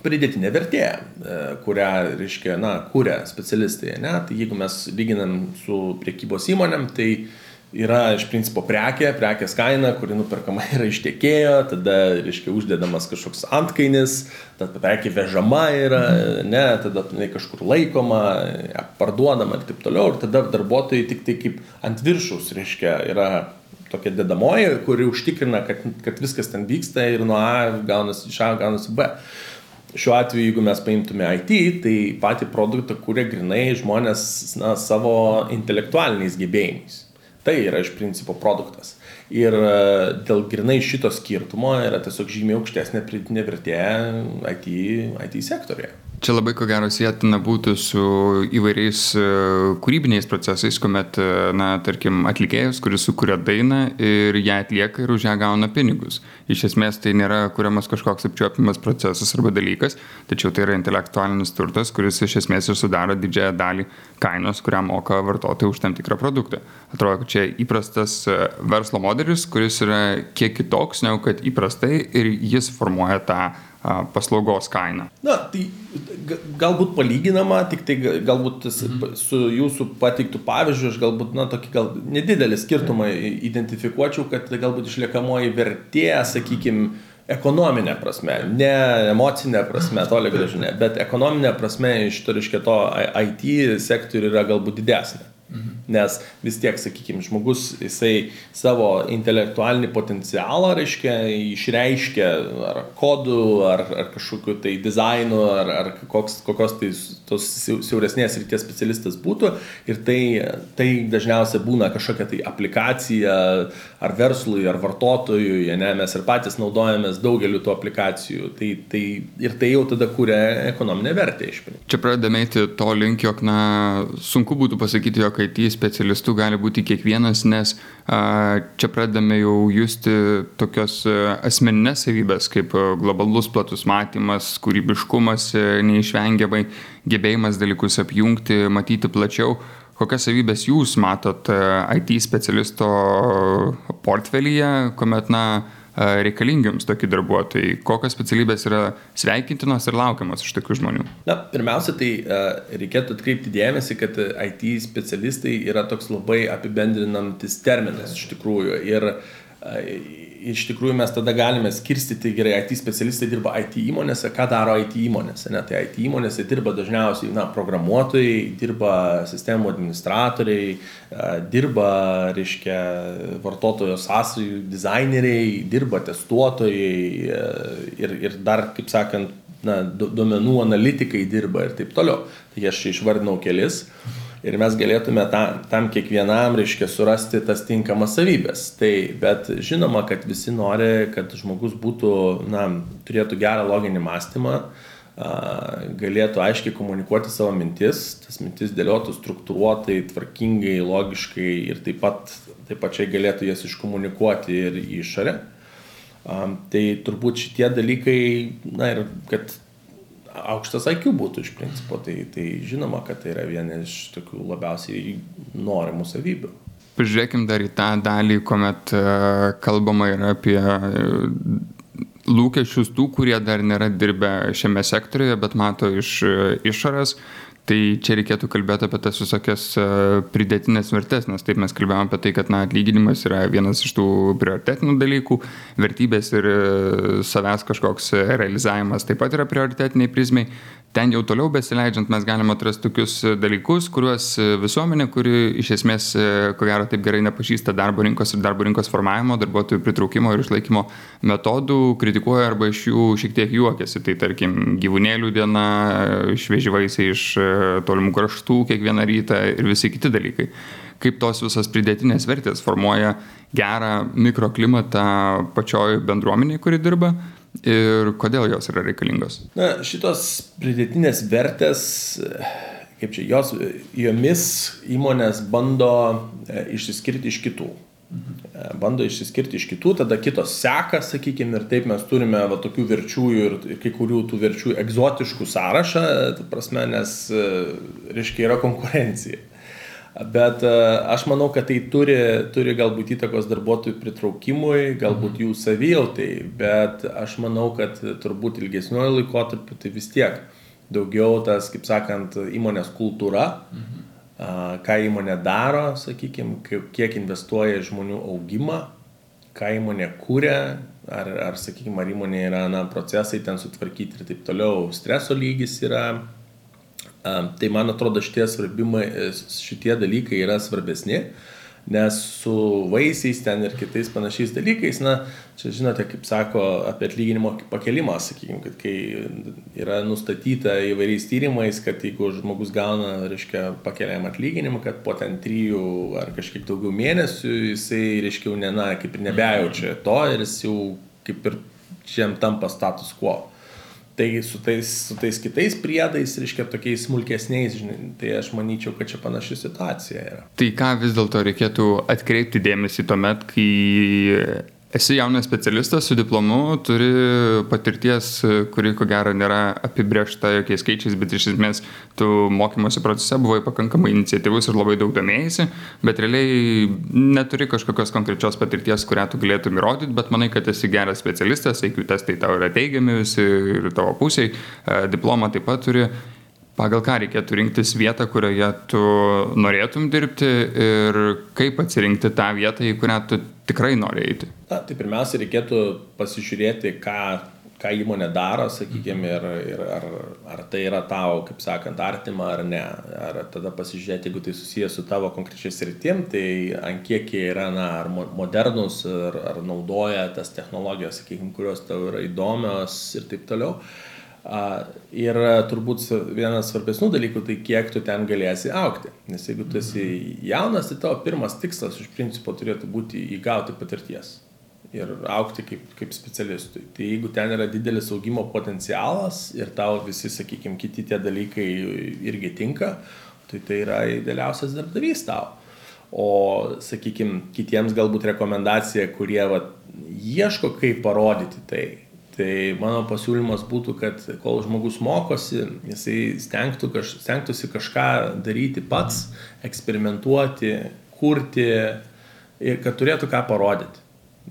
pridėtinė vertė, e, kurią, reiškia, na, kūrė specialistai. Ne? Tai jeigu mes lyginam su priekybos įmonėm, tai uh, yra iš principo prekė, prekės kaina, kuri nuperkama yra iš tiekėjo, tada, reiškia, uždedamas kažkoks antkainis, tada prekė vežama yra, ne, tada jinai kažkur laikoma, parduodama ir taip toliau, ir tada darbuotojai tik tai kaip ant viršus, reiškia, yra tokia dedamoji, kuri užtikrina, kad, kad viskas ten vyksta ir nuo A gaunasi iš A gaunasi B. Šiuo atveju, jeigu mes paimtume IT, tai patį produktą kūrė grinai žmonės na, savo intelektualiniais gebėjimais. Tai yra iš principo produktas. Ir e, dėl grinai šito skirtumo yra tiesiog žymiai aukštesnė pridėtinė vertė IT, IT sektorėje. Čia labai ko gero sėtina būtų su įvairiais e, kūrybiniais procesais, kuomet, e, na, tarkim, atlikėjas, kuris sukuria dainą ir ją atlieka ir už ją gauna pinigus. Iš esmės tai nėra kuriamas kažkoks apčiuopimas procesas arba dalykas, tačiau tai yra intelektualinis turtas, kuris iš esmės ir sudaro didžiąją dalį kainos, kurią moka vartotojai už tam tikrą produktą. Atrodo, kad čia įprastas e, verslo modelis, kuris yra kiek kitoks negu kad įprastai ir jis formuoja tą paslaugos kainą. Na, tai galbūt palyginama, tik tai galbūt mhm. su jūsų pateiktų pavyzdžių aš galbūt, na, tokį gal nedidelį skirtumą identifikuočiau, kad galbūt išliekamoji vertė, sakykime, ekonominė prasme, ne emocinė prasme, toli gražu ne, bet ekonominė prasme iš to, reiškia, to IT sektorių yra galbūt didesnė. Mhm. Nes vis tiek, sakykime, žmogus, jisai savo intelektualinį potencialą, reiškia, išreiškia ar kodų, ar, ar kažkokiu tai dizainu, ar, ar koks, kokios tai tos siauresnės ryties specialistas būtų. Ir tai, tai dažniausiai būna kažkokia tai aplikacija ar verslui, ar vartotojui, ne, mes ir patys naudojamės daugeliu tų aplikacijų. Tai, tai, ir tai jau tada kūrė ekonominę vertę iš principo. Čia pradedame eiti to link, jog, na, sunku būtų pasakyti, jog IT specialistu gali būti kiekvienas, nes a, čia pradame jau justi tokios asmeninės savybės kaip globalus platus matymas, kūrybiškumas, neišvengiamai gebėjimas dalykus apjungti, matyti plačiau. Kokias savybės jūs matot IT specialisto portfelyje, kuomet, na, reikalingi jums tokie darbuotojai? Kokios specialybės yra sveikintinos ir laukiamos iš tokių žmonių? Na, pirmiausia, tai reikėtų atkreipti dėmesį, kad IT specialistai yra toks labai apibendrinantis terminas iš tikrųjų. Ir iš tikrųjų mes tada galime skirstyti gerai, IT specialistai dirba IT įmonėse, ką daro IT įmonėse. Ne? Tai IT įmonėse dirba dažniausiai na, programuotojai, dirba sistemų administratoriai, dirba, reiškia, vartotojo sąsajų dizaineriai, dirba testuotojai ir, ir dar, kaip sakant, na, duomenų analitikai dirba ir taip toliau. Tai aš išvardinau kelis. Mhm ir mes galėtume ta, tam kiekvienam, reiškia, surasti tas tinkamas savybės. Tai, bet žinoma, kad visi nori, kad žmogus būtų, na, turėtų gerą loginį mąstymą, galėtų aiškiai komunikuoti savo mintis, tas mintis dėliotų struktūruotai, tvarkingai, logiškai ir taip pat taip pačiai galėtų jas iškomunikuoti ir į išorę. Tai turbūt šitie dalykai, na ir kad aukštas IQ būtų iš principo, tai, tai žinoma, kad tai yra viena iš tokių labiausiai norimų savybių. Pažiūrėkim dar į tą dalį, kuomet e, kalbama yra apie lūkesčius tų, kurie dar nėra dirbę šiame sektoriuje, bet mato iš e, išorės. Tai čia reikėtų kalbėti apie tas visokias e, pridėtinės vertės, nes taip mes kalbėjome apie tai, kad na, atlyginimas yra vienas iš tų prioritetinių dalykų, vertybės ir e, savęs kažkoks realizavimas taip pat yra prioritetiniai prizmai ten jau toliau besileidžiant mes galim atrasti tokius dalykus, kuriuos visuomenė, kuri iš esmės, ko gero, taip gerai nepažįsta darbo rinkos ir darbo rinkos formavimo, darbuotojų pritraukimo ir išlaikymo metodų, kritikuoja arba iš jų šiek tiek juokiasi. Tai tarkim, gyvūnėlių diena, švieži vaisiai iš tolimų kraštų kiekvieną rytą ir visi kiti dalykai. Kaip tos visos pridėtinės vertės formuoja gerą mikroklimatą pačioj bendruomeniai, kuri dirba ir kodėl jos yra reikalingos? Na, šitos pridėtinės vertės, kaip čia, jos, jomis įmonės bando e, išsiskirti iš kitų. Mhm. Bando išsiskirti iš kitų, tada kitos seka, sakykime, ir taip mes turime va, tokių verčių ir, ir kai kurių tų verčių egzotiškų sąrašą, prasme, nes, e, reiškia, yra konkurencija. Bet e, aš manau, kad tai turi, turi galbūt įtakos darbuotojų pritraukimui, galbūt jų savijautai, bet aš manau, kad turbūt ilgesniuoju laikotarpiu tai vis tiek daugiau tas, kaip sakant, įmonės kultūra, mhm. Ką įmonė daro, sakykime, kiek investuoja žmonių augimą, ką įmonė kūrė, ar, ar sakykime, ar įmonė yra na, procesai ten sutvarkyti ir taip toliau, streso lygis yra. Tai man atrodo šitie, svarbimai, šitie dalykai yra svarbesni, nes su vaisiais ten ir kitais panašiais dalykais, na, čia žinote, kaip sako apie atlyginimo pakelimą, sakykime, kad kai yra nustatyta įvairiais tyrimais, kad jeigu žmogus gauna, reiškia, pakeliam atlyginimą, kad po ten trijų ar kažkiek daugiau mėnesių jisai, reiškia, jau ne, na, kaip ir nebejaučia to ir jis jau kaip ir čia tampa status quo. Tai su tais, su tais kitais priedais, reiškia, tokiais smulkesniais, žinai, tai aš manyčiau, kad čia panaši situacija yra. Tai ką vis dėlto reikėtų atkreipti dėmesį tuomet, kai esi jaunas specialistas su diplomu, turi patirties, kuri ko gero nėra apibriešta jokiais skaičiais, bet iš esmės tu mokymosi procese buvai pakankamai iniciatyvus ir labai daug domėjai, bet realiai neturi kažkokios konkrečios patirties, kurią tu galėtum įrodyti, bet manai, kad esi geras specialistas, IQ testai tau yra teigiami visi ir tavo pusiai, e, diplomą taip pat turi. Pagal ką reikėtų rinktis vietą, kurioje tu norėtum dirbti ir kaip atsirinkti tą vietą, į kurią tu tikrai nori eiti? Na, tai pirmiausia, reikėtų pasižiūrėti, ką, ką įmonė daro, sakykime, ir, ir ar, ar tai yra tau, kaip sakant, artima ar ne. Ar tada pasižiūrėti, jeigu tai susijęs su tavo konkrečiai sritim, tai ant kiek jie yra, na, ar modernus, ar, ar naudoja tas technologijas, sakykime, kurios tau yra įdomios ir taip toliau. Ir turbūt vienas svarbesnių dalykų, tai kiek tu ten galėsi aukti. Nes jeigu tu esi jaunas, tai tavo pirmas tikslas iš principo turėtų būti įgauti patirties ir aukti kaip, kaip specialistui. Tai jeigu ten yra didelis augimo potencialas ir tau visi, sakykime, kiti tie dalykai irgi tinka, tai tai yra idealiausias darbdavys tau. O, sakykime, kitiems galbūt rekomendacija, kurie va, ieško, kaip parodyti tai, Tai mano pasiūlymas būtų, kad kol žmogus mokosi, jisai stengtų, kaž, stengtųsi kažką daryti pats, eksperimentuoti, kurti ir kad turėtų ką parodyti.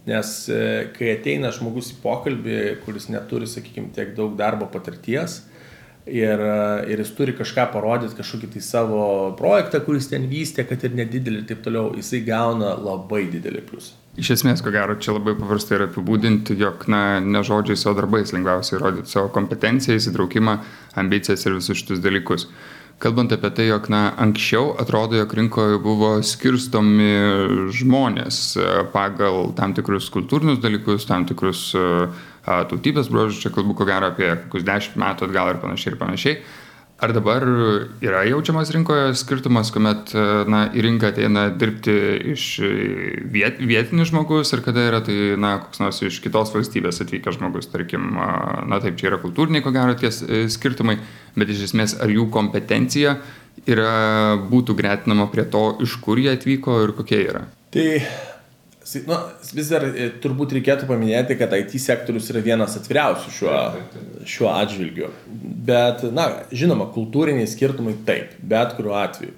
Nes e, kai ateina žmogus į pokalbį, kuris neturi, sakykime, tiek daug darbo patirties ir, ir jis turi kažką parodyti, kažkokį tai savo projektą, kuris ten vystė, kad ir nedidelį ir taip toliau, jisai gauna labai didelį pliusą. Iš esmės, ko gero, čia labai paprastai yra apibūdinti, jog, na, ne žodžiais, o darbais lengviausiai įrodyti savo kompetenciją, įsitraukimą, ambicijas ir visus šitus dalykus. Kalbant apie tai, jog, na, anksčiau atrodo, jog rinkoje buvo skirstomi žmonės e, pagal tam tikrus kultūrinius dalykus, tam tikrus uh, tautybės bruožus, čia kalbu ko gero apie kokius dešimt metų atgal ir panašiai ir panašiai. Ar dabar yra jaučiamas rinkoje skirtumas, kuomet na, į rinką ateina dirbti iš viet, vietinis žmogus ir kada yra tai na, koks nors iš kitos valstybės atvykęs žmogus, tarkim, na taip, čia yra kultūriniai, ko gero, tie skirtumai, bet iš esmės ar jų kompetencija yra, būtų gretinama prie to, iš kur jie atvyko ir kokie yra? Tai Nu, vis dar e, turbūt reikėtų paminėti, kad IT sektorius yra vienas atviriausių šiuo, šiuo atžvilgiu. Bet, na, žinoma, kultūriniai skirtumai taip, bet kuriuo atveju.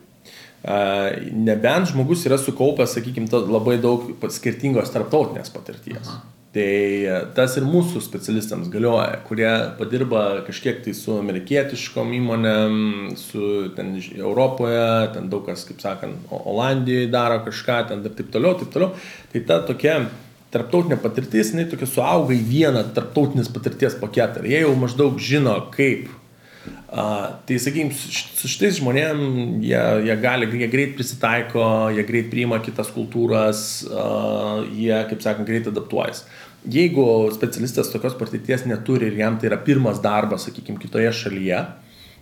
Nebent žmogus yra sukaupęs, sakykime, labai daug skirtingos tarptautinės patirties. Aha. Tai e, tas ir mūsų specialistams galioja, kurie padirba kažkiek tai su amerikietiškom įmonėm, su ten Europoje, ten daug kas, kaip sakant, Olandijoje daro kažką, ten ir taip toliau, taip toliau. Tai ta tokia tarptautinė patirtis, jinai tokia suauga į vieną tarptautinės patirties paketą. Ir jie jau maždaug žino, kaip Uh, tai sakykim, su šitais žmonėm jie, jie gali, jie greit prisitaiko, jie greit priima kitas kultūras, uh, jie, kaip sakant, greit adaptuojasi. Jeigu specialistas tokios patirties neturi ir jam tai yra pirmas darbas, sakykime, kitoje šalyje,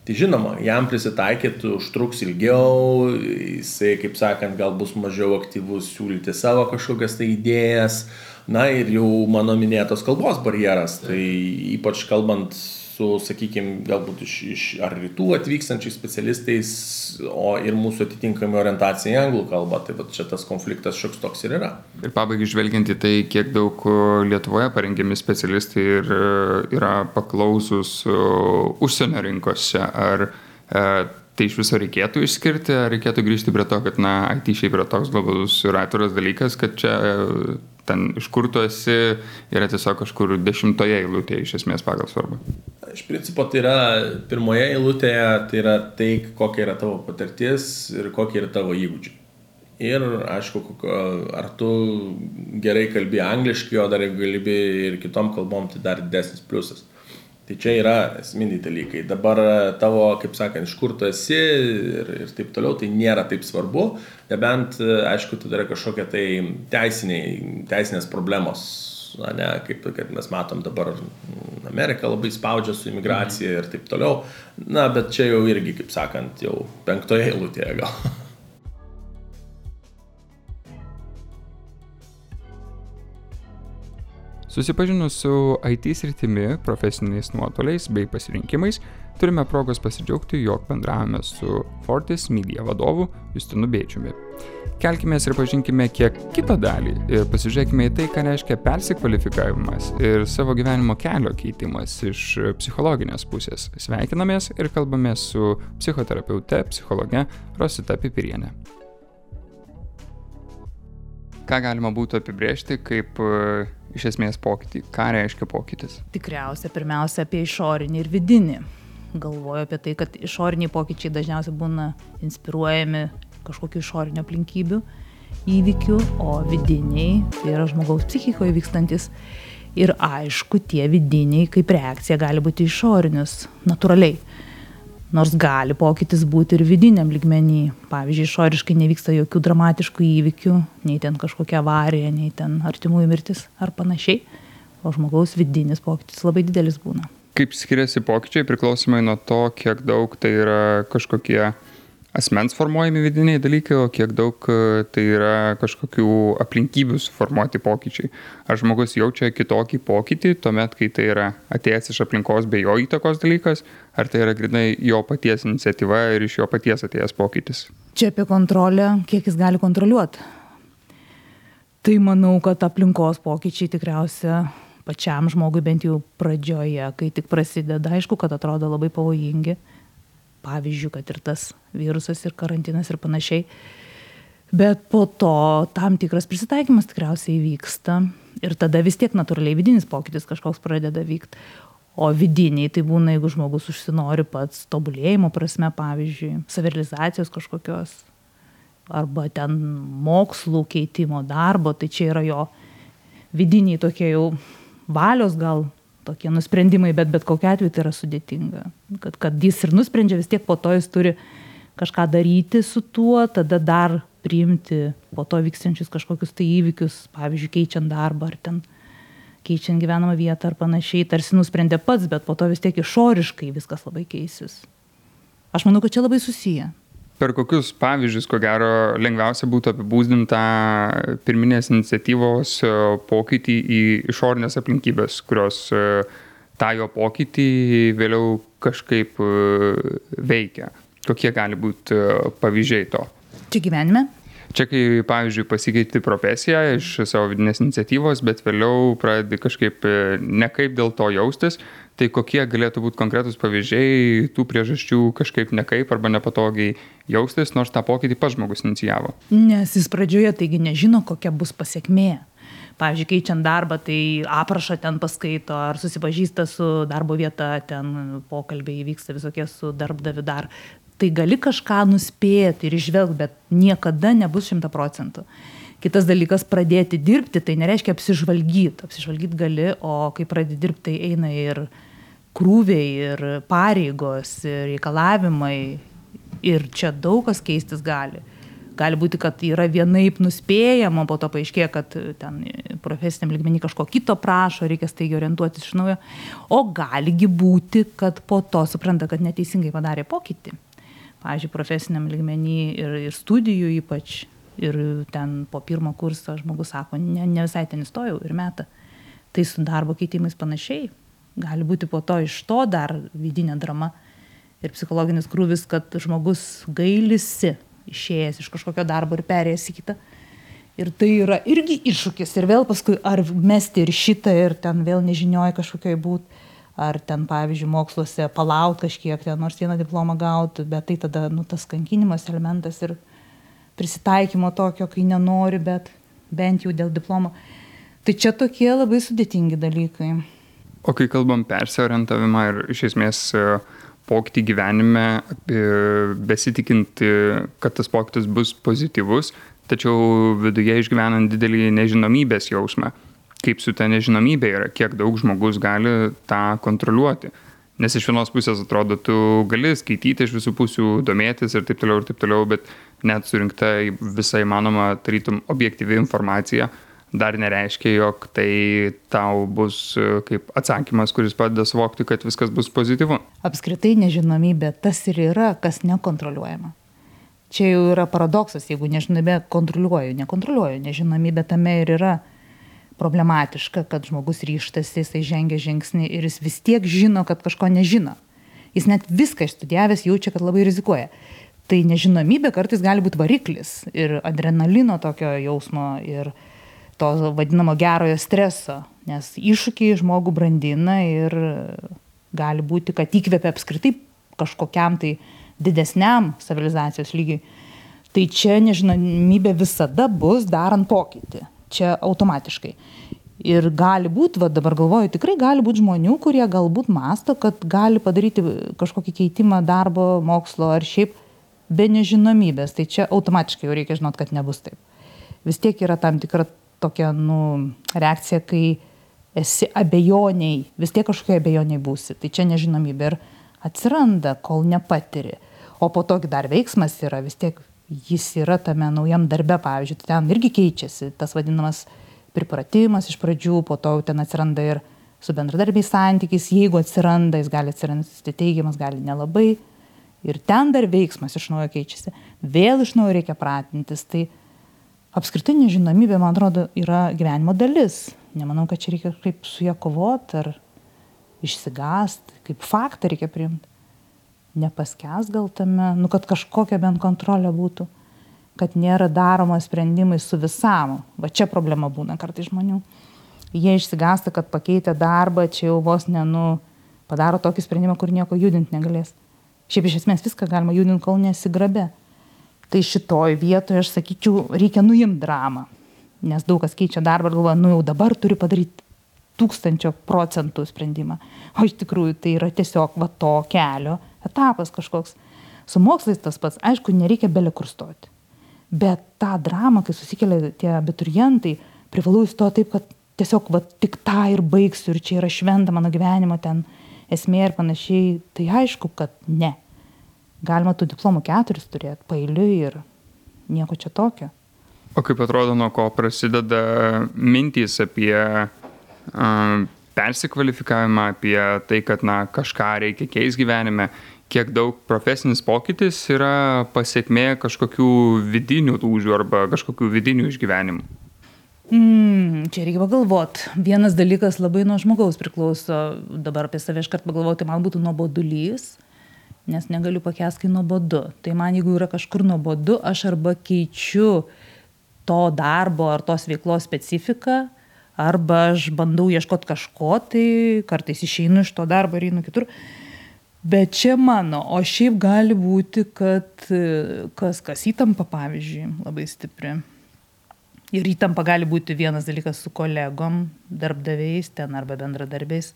tai žinoma, jam prisitaikyti užtruks ilgiau, jisai, kaip sakant, gal bus mažiau aktyvus siūlyti savo kažkokias tai idėjas, na ir jau mano minėtos kalbos barjeras, tai ypač kalbant su, sakykime, galbūt iš, iš ar rytų atvykstančiais specialistais, o ir mūsų atitinkami orientacija į anglų kalbą. Tai va čia tas konfliktas šioks toks ir yra. Ir pabaigai žvelgiant į tai, kiek daug Lietuvoje parengiami specialistai ir yra paklausus užsienio rinkose, ar e, tai iš viso reikėtų išskirti, ar reikėtų grįžti prie to, kad, na, IT šiaip yra toks globalus ir atviras dalykas, kad čia ten iš kur tu esi yra tiesiog kažkur dešimtoje eilutėje iš esmės pagal svarbą. Iš principo tai yra pirmoje eilutėje, tai yra tai, kokia yra tavo patirtis ir kokie yra tavo įgūdžiai. Ir aišku, ar tu gerai kalbi angliškai, o dar jeigu kalbi ir kitom kalbom, tai dar didesnis pliusas. Tai čia yra esminiai dalykai. Dabar tavo, kaip sakant, iš kur tu esi ir, ir taip toliau, tai nėra taip svarbu, nebent, aišku, tai yra kažkokia tai teisiniai, teisinės problemos, na, ne, kaip kad mes matom dabar, Amerika labai spaudžia su imigracija ir taip toliau. Na, bet čia jau irgi, kaip sakant, jau penktoje eilutėje gal. (laughs) Susipažinus su IT sritimi, profesiniais nuotoliais bei pasirinkimais, turime progos pasidžiaugti, jog bendravome su Fortis Media vadovu Justinu Bėčiumi. Kelkime ir pažinkime kiek kitą dalį ir pasižiūrėkime į tai, ką reiškia persikvalifikavimas ir savo gyvenimo kelio keitimas iš psichologinės pusės. Sveikinamės ir kalbame su psichoterapeute, psichologe Rosita Pipirienė ką galima būtų apibrėžti kaip iš esmės pokytį? Ką reiškia pokytis? Tikriausia, pirmiausia apie išorinį ir vidinį. Galvoju apie tai, kad išoriniai pokyčiai dažniausiai būna inspiruojami kažkokiu išoriniu aplinkybiu, įvykiu, o vidiniai tai yra žmogaus psichikoje vykstantis. Ir aišku, tie vidiniai kaip reakcija gali būti išorinius, natūraliai nors gali pokytis būti ir vidiniam lygmeny. Pavyzdžiui išoriškai nevyksta jokių dramatiškų įvykių nei ten kažkokia avarija nei ten artimųjų mirtis ar panašiai. O žmogaus vidinis pokytis labai didelis būna. Kaip skiriasi pokyčiai priklausomai nuo to kiek daug tai yra kažkokie asmens formuojami vidiniai dalykai, o kiek daug e, tai yra kažkokių aplinkybių suformuoti pokyčiai. Ar žmogus jaučia kitokį pokytį tuomet, kai tai yra atėjęs iš aplinkos be jo įtakos dalykas, ar tai yra grinai jo paties iniciatyva ir iš jo paties atėjęs pokytis? Čia apie kontrolę, kiek jis gali kontroliuoti. Tai manau, kad aplinkos pokyčiai tikriausia pačiam žmogui bent jau pradžioje, kai tik prasideda, aišku, kad atrodo labai pavojingi pavyzdžiui, kad ir tas virusas ir karantinas ir panašiai. Bet po to tam tikras prisitaikymas tikriausiai vyksta ir tada vis tiek natūraliai vidinis pokytis kažkoks pradeda vykti. O vidiniai tai būna, jeigu žmogus užsinori pats tobulėjimo prasme, pavyzdžiui, savirealizacijos kažkokios, arba ten mokslų keitimo darbo, tai čia yra jo vidiniai tokie jau valios gal tokie nusprendimai, bet bet kokia atveju tai yra sudėtinga. Kad, kad jis ir nusprendžia, vis tiek po to jis turi kažką daryti su tuo, tada dar priimti po to vykstančius kažkokius tai įvykius, pavyzdžiui, keičiant darbą ar ten keičiant gyvenamą vietą ar panašiai, tarsi nusprendė pats, bet po to vis tiek išoriškai viskas labai keisis. Aš manau, kad čia labai susiję. Per kokius pavyzdžius, ko gero, lengviausia būtų apibūdinti tą pirminės iniciatyvos e, pokytį į išorinės aplinkybės, kurios e, tą jo pokytį vėliau kažkaip e, veikia. Kokie gali būti pavyzdžiai to? Čia gyvenime? Čia kai, pavyzdžiui, pasikeiti profesiją iš savo vidinės iniciatyvos, bet vėliau pradedi kažkaip nekaip dėl to jaustis, Tai kokie galėtų būti konkretūs pavyzdžiai tų priežasčių kažkaip nekaip arba nepatogiai jaustis, nors tą pokytį pats žmogus inicijavo? Nes jis pradžioje taigi nežino, kokia bus pasiekmė. Pavyzdžiui, keičiant darbą, tai aprašą ten paskaito, ar susipažįsta su darbo vieta, ten pokalbiai vyksta visokie su darbdaviu dar. Tai gali kažką nuspėti ir išvelgti, bet niekada nebus šimta procentų. Kitas dalykas - pradėti dirbti, tai nereiškia apsižvalgyti. Apsižvalgyti gali, o kai pradedi dirbti, tai eina ir krūviai ir pareigos, ir reikalavimai. Ir čia daug kas keistis gali. Gali būti, kad yra vienaip nuspėjama, po to paaiškėja, kad ten profesiniam lygmenį kažko kito prašo, reikia staigiai orientuotis iš naujo. O galigi būti, kad po to supranta, kad neteisingai padarė pokytį. Pavyzdžiui, profesiniam lygmenį ir, ir studijų ypač. Ir ten po pirmo kurso žmogus sako, ne, ne visai ten įstojau ir metą. Tai su darbo keitimais panašiai gali būti po to iš to dar vidinė drama ir psichologinis krūvis, kad žmogus gailisi išėjęs iš kažkokio darbo ir perėjęs į kitą. Ir tai yra irgi iššūkis. Ir vėl paskui ar mesti ir šitą, ir ten vėl nežinioji kažkokiai būti, ar ten, pavyzdžiui, moksluose palaut kažkiek, ten nors vieną diplomą gauti, bet tai tada, nu, tas kankinimas elementas ir prisitaikymo tokio, kai nenori, bet bent jau dėl diplomo. Tai čia tokie labai sudėtingi dalykai. O kai kalbam persiorientavimą ir iš esmės e, pokytį gyvenime, besitikinti, kad tas pokytis bus pozityvus, tačiau viduje išgyvenant didelį nežinomybės jausmą. Kaip su ta nežinomybė yra, kiek daug žmogus gali tą kontroliuoti. Nes iš vienos pusės atrodo, tu gali skaityti iš visų pusių, domėtis ir taip toliau ir taip toliau, bet net surinkta visai manoma, tarytum, objektyvi informacija, dar nereiškia, jog tai tau bus e, kaip atsakymas, kuris padeda suvokti, kad viskas bus pozityvu. Apskritai nežinomybė tas ir yra, kas nekontroliuojama. Čia jau yra paradoksas, jeigu nežinomybė kontroliuoju, nekontroliuoju, nežinomybė tame ir yra problematiška, kad žmogus ryštasi, jisai žengia žingsnį ir jis vis tiek žino, kad kažko nežino. Jis net viską išstudijavęs jaučia, kad labai rizikuoja. Tai nežinomybė kartais gali būti variklis ir adrenalino tokio jausmo ir, to vadinamo gerojo streso, nes iššūkiai žmogų brandina ir gali būti, kad įkvepia apskritai kažkokiam tai didesniam civilizacijos lygiui. Tai čia nežinomybė visada bus darant pokytį. Čia automatiškai. Ir gali būti, va dabar galvoju, tikrai gali būti žmonių, kurie galbūt masto, kad gali padaryti kažkokį keitimą darbo, mokslo ar šiaip be nežinomybės. Tai čia automatiškai jau reikia žinot, kad nebus taip. Vis tiek yra tam tikra tokia, nu, reakcija, kai esi abejoniai, vis tiek kažkokia abejoniai būsi. Tai čia nežinomybė ir atsiranda, kol nepatiri. O po to dar veiksmas yra, vis tiek jis yra tame naujam darbe, pavyzdžiui, tai ten irgi keičiasi tas vadinamas pripratimas iš pradžių, po to ten atsiranda ir su bendradarbiais santykis, jeigu atsiranda, jis gali atsirasti teigiamas, gali nelabai. Ir ten dar veiksmas iš naujo keičiasi. Vėl iš naujo reikia pratintis. Tai apskritai nežinomybė, man atrodo, yra gyvenimo dalis. Nemanau, kad čia reikia kaip su ją kovoti ar išsigąsti, kaip faktą reikia priimti. Nepaskęs gal tame, nu kad kažkokia bent kontrolė būtų, kad nėra daroma sprendimai su visam. Va čia problema būna kartai žmonių. Jie išsigąsta, kad pakeitę darbą, čia jau vos ne, nu, padaro tokį sprendimą, kur nieko judinti negalės. Šiaip iš esmės viską galima judinti, kol nesigrabė tai šitoj vietoj aš sakyčiau reikia nuimt dramą nes daug kas keičia darbą ir galvoja nu jau dabar turiu padaryt tūkstančio procentų sprendimą o iš tikrųjų tai yra tiesiog va to kelio etapas kažkoks. Su mokslais tas pats. Aišku nereikia bele kur stoti bet tą dramą kai susikelia tie abiturientai privalau įstot taip kad tiesiog va tik tą ir baigsiu ir čia yra šventa mano gyvenimo ten esmė ir panašiai tai aišku kad ne. Galima tų diplomų keturis turėti pailiui ir nieko čia tokio. O kaip atrodo, nuo ko prasideda mintys apie uh, persikvalifikavimą, apie tai, kad na, kažką reikia keisti gyvenime, kiek daug profesinis pokytis yra pasiekmė kažkokių vidinių lūžių arba kažkokių vidinių išgyvenimų? Mm, čia reikia pagalvot. Vienas dalykas labai nuo žmogaus priklauso. Dabar apie save iškart pagalvoti, man būtų nuobodulys, nes negaliu pakęs, kai nuobodu. Tai man jeigu yra kažkur nuobodu, aš arba keičiu to darbo ar tos veiklos specifiką, arba aš bandau ieškoti kažko, tai kartais išeinu iš to darbo ir einu kitur. Bet čia mano, o šiaip gali būti, kad kas, kas įtampa, pavyzdžiui, labai stipri. Ir įtampa gali būti vienas dalykas su kolegom, darbdaviais ten arba bendradarbiais,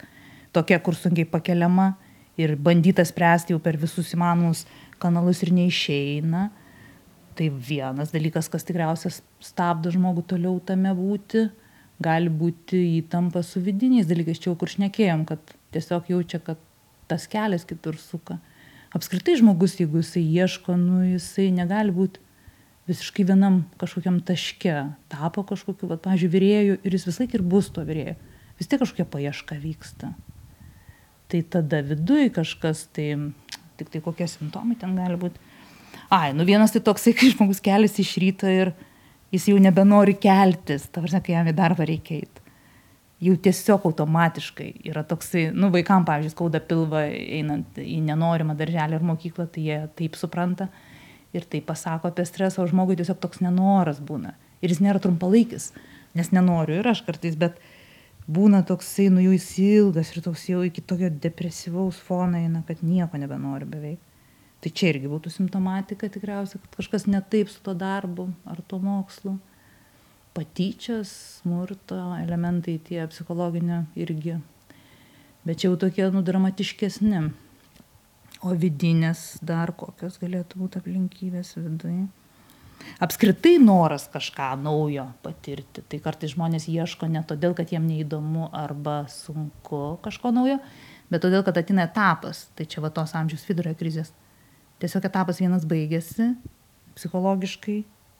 tokia, kur sunkiai pakeliama ir bandyta spręsti jau per visus įmanomus kanalus ir neišeina. Tai vienas dalykas, kas tikriausiai stabdo žmogų toliau tame būti, gali būti įtampa su vidiniais dalykais, čia jau kur šnekėjom, kad tiesiog jaučia, kad tas kelias kitur suka. Apskritai žmogus, jeigu jisai ieško, nu, jisai negali būti visiškai vienam kažkokiam taške, tapo kažkokiu, va, pavyzdžiui, vyrėjų ir jis vis laik ir bus to vyrėjų. Vis tiek kažkokia paieška vyksta. Tai tada viduje kažkas, tai tik tai kokie simptomai ten gali būti. Ai, nu vienas tai toksai, kai žmogus keliasi iš ryto ir jis jau nebenori keltis, tavarsime, kai jam į darbą reikia eiti jau tiesiog automatiškai yra toksai, nu vaikam, pavyzdžiui, skauda pilvą einant į nenorimą darželį ar mokyklą, tai jie taip supranta ir tai pasako apie stresą, o žmogui tiesiog toks nenoras būna. Ir jis nėra trumpalaikis, nes nenoriu ir aš kartais, bet būna toksai, nu jis ilgas ir toks jau iki tokio depresyvaus fono eina, kad nieko nebenori beveik. Tai čia irgi būtų simptomatika tikriausiai, kad kažkas netaip su to darbu ar to mokslu patyčios, smurto elementai tie psichologinio irgi. Bet čia jau tokie, nu, dramatiškesni. O vidinės dar kokios galėtų būti aplinkybės viduje. Apskritai noras kažką naujo patirti. Tai kartais žmonės ieško ne todėl, kad jiem neįdomu arba sunku kažko naujo, bet todėl, kad atina etapas. Tai čia va tos amžiaus vidurio krizės. Tiesiog etapas vienas baigėsi psichologiškai,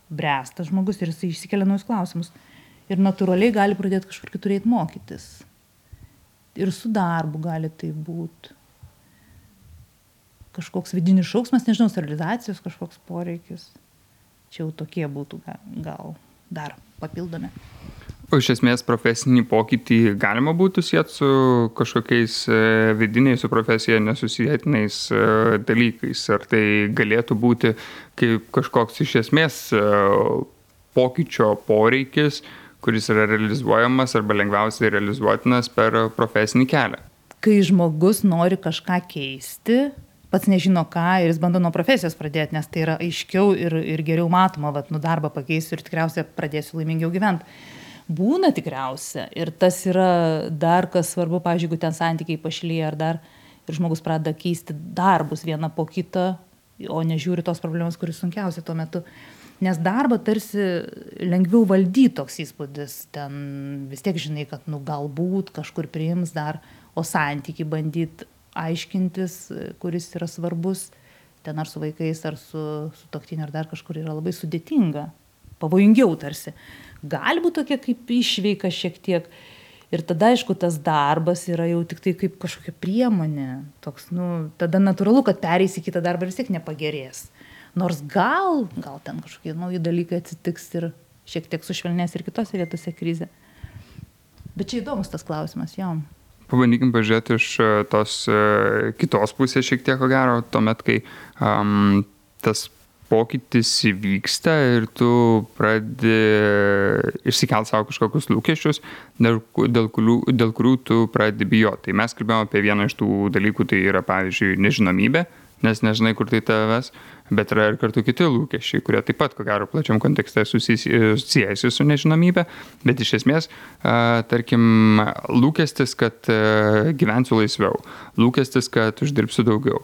bręsta žmogus ir jisai išsikelia naujus klausimus. Ir natūraliai gali pradėti kažkur kitur eiti mokytis. Ir su darbu gali tai būti. Kažkoks vidinis šauksmas, nežinau, sterilizacijos kažkoks poreikis. Čia jau tokie būtų gal dar papildomi. O iš esmės profesinį pokytį galima būtų sieti su kažkokiais e, vidiniais, su profesija nesusijėtinais e, dalykais. Ar tai galėtų būti kaip kažkoks iš esmės e, pokyčio poreikis, kuris yra realizuojamas arba lengviausiai realizuotinas per profesinį kelią. Kai žmogus nori kažką keisti, pats nežino ką ir jis bando nuo profesijos pradėti, nes tai yra aiškiau ir, ir geriau matoma, vad, nu darbą pakeisiu ir tikriausiai pradėsiu laimingiau gyventi būna tikriausia. Ir tas yra dar kas svarbu, pavyzdžiui, jeigu ten santykiai pašlyja ar dar ir žmogus pradeda keisti darbus vieną po kitą, o nežiūri tos problemos, kuris sunkiausia tuo metu. Nes darbą tarsi lengviau valdyti toks įspūdis, ten vis tiek žinai, kad nu galbūt kažkur priims dar, o santykiai bandyti aiškintis, kuris yra svarbus, ten ar su vaikais, ar su, su toktiniu, ar dar kažkur yra labai sudėtinga, pavojingiau tarsi gali būt tokia kaip išveika šiek tiek. Ir tada, aišku, tas darbas yra jau tik tai kaip kažkokia priemonė. Toks, nu, tada natūralu, kad pereisi kitą darbą vis tiek nepagerės. Nors gal, gal ten kažkokie nauji dalykai atsitiks ir šiek tiek sušvelnės ir kitose vietose krizė. Bet čia įdomus tas klausimas, jom. Pabandykim pažiūrėti iš e, tos uh, kitos pusės šiek tiek, ko gero, tuomet, kai um, tas pokytis įvyksta ir tu pradedi išsikelt savo kažkokius lūkesčius, dėl, dėl, kurių, dėl kurių tu pradedi bijoti. Tai mes kalbėjome apie vieną iš tų dalykų, tai yra pavyzdžiui nežinomybė, nes nežinai, kur tai tavęs, bet yra ir kartu kiti lūkesčiai, kurie taip pat, ko gero, plačiam kontekste susijęsi su nežinomybė, bet iš esmės, tarkim, lūkestis, kad gyvensiu laisviau, lūkestis, kad uždirbsiu daugiau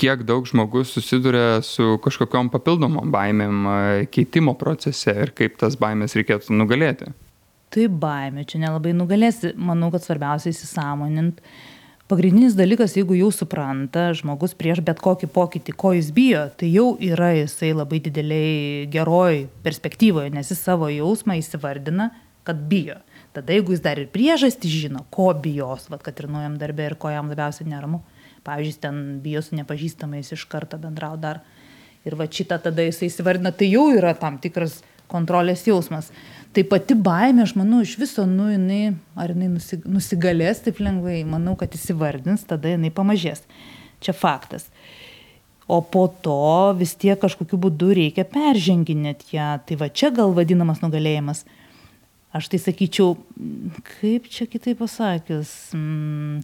kiek daug žmogus susiduria su kažkokiom papildomom baimėm keitimo procese ir kaip tas baimės reikėtų nugalėti. Tai baimė, čia nelabai nugalėsi. Manau, kad svarbiausia įsisamonint. Pagrindinis dalykas, jeigu jau supranta žmogus prieš bet kokį pokytį, ko jis bijo, tai jau yra jisai labai dideliai geroj perspektyvoje, nes jis savo jausmą įsivardina, kad bijo. Tada jeigu jis dar ir priežastį žino, ko bijos, vad kad ir nuojam darbė ir ko jam labiausiai neramu, Pavyzdžiui, ten bijo su nepažįstamais iš karto bendrau dar. Ir va šitą tada jisai įsivardina, tai jau yra tam tikras kontrolės jausmas. Tai pati baimė, aš manau, iš viso, nu, jinai, ar jinai nusigalės taip lengvai, manau, kad įsivardins, tada jinai pamažės. Čia faktas. O po to vis tiek kažkokiu būdu reikia perženginėti ją. Tai va čia gal vadinamas nugalėjimas. Aš tai sakyčiau, kaip čia kitai pasakius, mm,